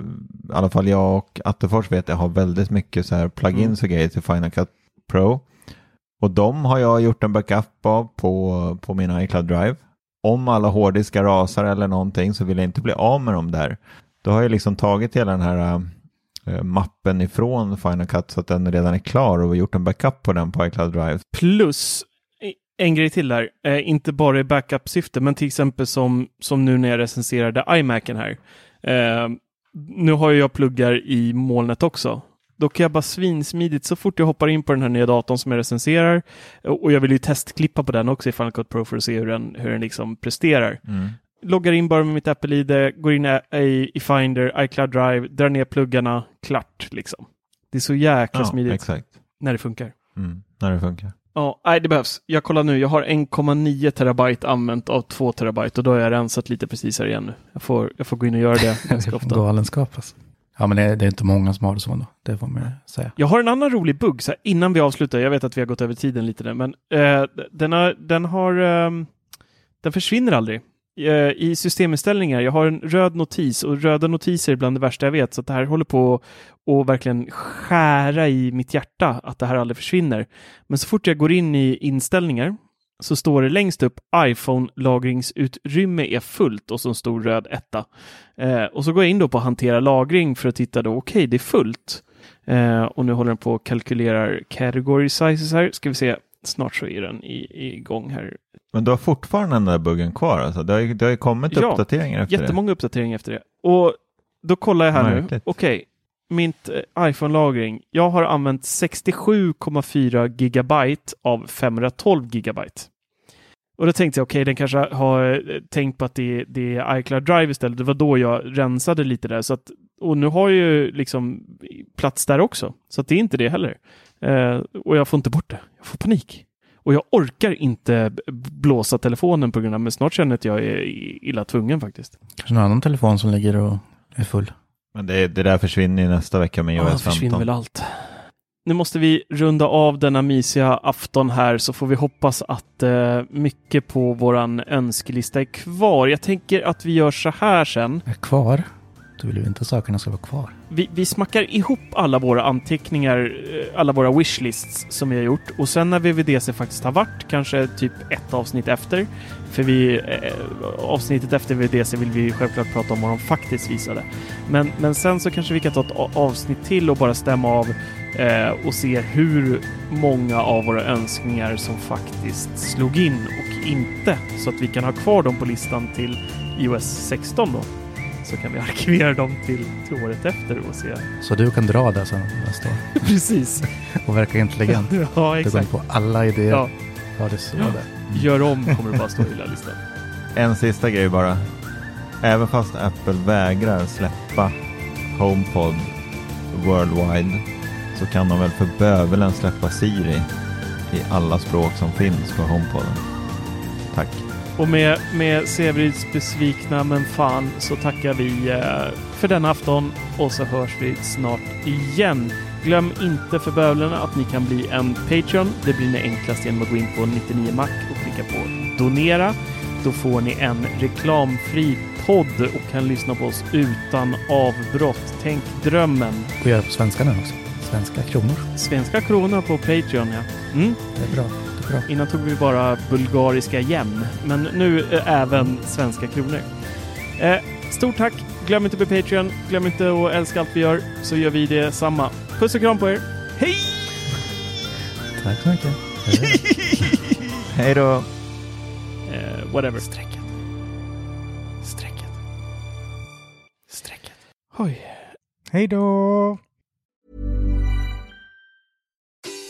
i alla fall jag och Attefors vet jag har väldigt mycket så här plugins och grejer till Final Cut Pro. Och de har jag gjort en backup av på, på min iCloud Drive. Om alla hårddiskar rasar eller någonting så vill jag inte bli av med dem där. Då har jag liksom tagit hela den här mappen ifrån Final Cut så att den redan är klar och gjort en backup på den på iCloud Drive. Plus en grej till där, eh, inte bara i backup-syfte, men till exempel som, som nu när jag recenserade iMacen här. Eh, nu har jag pluggar i molnet också. Då kan jag bara svinsmidigt, så fort jag hoppar in på den här nya datorn som jag recenserar, och jag vill ju testklippa på den också i Final Cut Pro för att se hur den, hur den liksom presterar. Mm. Loggar in bara med mitt Apple-id, går in i, i Finder, iCloud Drive, drar ner pluggarna, klart liksom. Det är så jäkla Ja, smidigt exakt. när det funkar. Mm. När det funkar. Ja, nej det behövs. Jag kollar nu, jag har 1,9 terabyte använt av 2 terabyte och då har jag rensat lite precis här igen nu. Jag får, jag får gå in och göra det (laughs) ganska ofta. Galenskap alltså. Ja, men det, det är inte många som har det så ändå. Det får man säga. Jag har en annan rolig bugg så här, innan vi avslutar. Jag vet att vi har gått över tiden lite där, men eh, den har, den har, ehm, den försvinner aldrig. Eh, I systeminställningar, jag har en röd notis och röda notiser är bland det värsta jag vet, så att det här håller på att verkligen skära i mitt hjärta att det här aldrig försvinner. Men så fort jag går in i inställningar så står det längst upp iPhone-lagringsutrymme är fullt och så en stor röd etta. Eh, och så går jag in då på hantera lagring för att titta då, okej, okay, det är fullt. Eh, och nu håller den på och kalkylerar category sizes här. Ska vi se, snart så är den i, igång här. Men du har fortfarande den där buggen kvar alltså? Det har ju, det har ju kommit Ja, uppdateringar efter Jättemånga uppdateringar efter det. Och då kollar jag här nu. Märkligt. Okej, mitt eh, iPhone-lagring. Jag har använt 67,4 gigabyte av 512 gigabyte. Och då tänkte jag, okej, den kanske har eh, tänkt på att det, det är iCloud Drive istället. Det var då jag rensade lite där. Så att, och nu har jag ju liksom plats där också. Så det är inte det heller. Eh, och jag får inte bort det. Jag får panik. Och jag orkar inte blåsa telefonen på grund av, men snart känner jag att jag är illa tvungen faktiskt. Kanske någon annan telefon som ligger och är full. Men det, det där försvinner ju nästa vecka med Ja, iOS det försvinner 15. väl allt. Nu måste vi runda av denna mysiga afton här så får vi hoppas att eh, mycket på våran önskelista är kvar. Jag tänker att vi gör så här sen. Är kvar? Du vill ju inte att sakerna ska vara kvar. Vi, vi smackar ihop alla våra anteckningar, eh, alla våra wishlists som vi har gjort och sen när VVDC faktiskt har varit, kanske typ ett avsnitt efter, för vi, eh, avsnittet efter VVDC vill vi självklart prata om vad de faktiskt visade. Men, men sen så kanske vi kan ta ett avsnitt till och bara stämma av eh, och se hur många av våra önskningar som faktiskt slog in och inte, så att vi kan ha kvar dem på listan till iOS 16 då. Så kan vi arkivera dem till, till året efter och se. Så du kan dra det sen nästa år (laughs) Precis. och verka intelligent. (laughs) ja, Du går in exakt. på alla idéer. Ja, Ja, det är så det. gör om kommer det bara stå i lilla listan. (laughs) En sista grej bara. Även fast Apple vägrar släppa HomePod worldwide så kan de väl för bövelen släppa Siri i alla språk som finns på HomePoden. Tack. Och med, med Sevrids besvikna men fan så tackar vi eh, för denna afton och så hörs vi snart igen. Glöm inte för bövlarna att ni kan bli en Patreon. Det blir ni enklast genom att gå in på 99 Mac och klicka på donera. Då får ni en reklamfri podd och kan lyssna på oss utan avbrott. Tänk drömmen. Och göra på svenska nu också. Svenska kronor. Svenska kronor på Patreon, ja. Mm. Det är bra. Bra. Innan tog vi bara bulgariska yen, men nu eh, även svenska kronor. Eh, stort tack! Glöm inte på Patreon. Glöm inte att älska allt vi gör, så gör vi det samma. Puss och kram på er! Hej! Tack så mycket. Hej. (laughs) Hej då! Eh, whatever. Strecket. Strecket. Strecket. Oj. Hej då!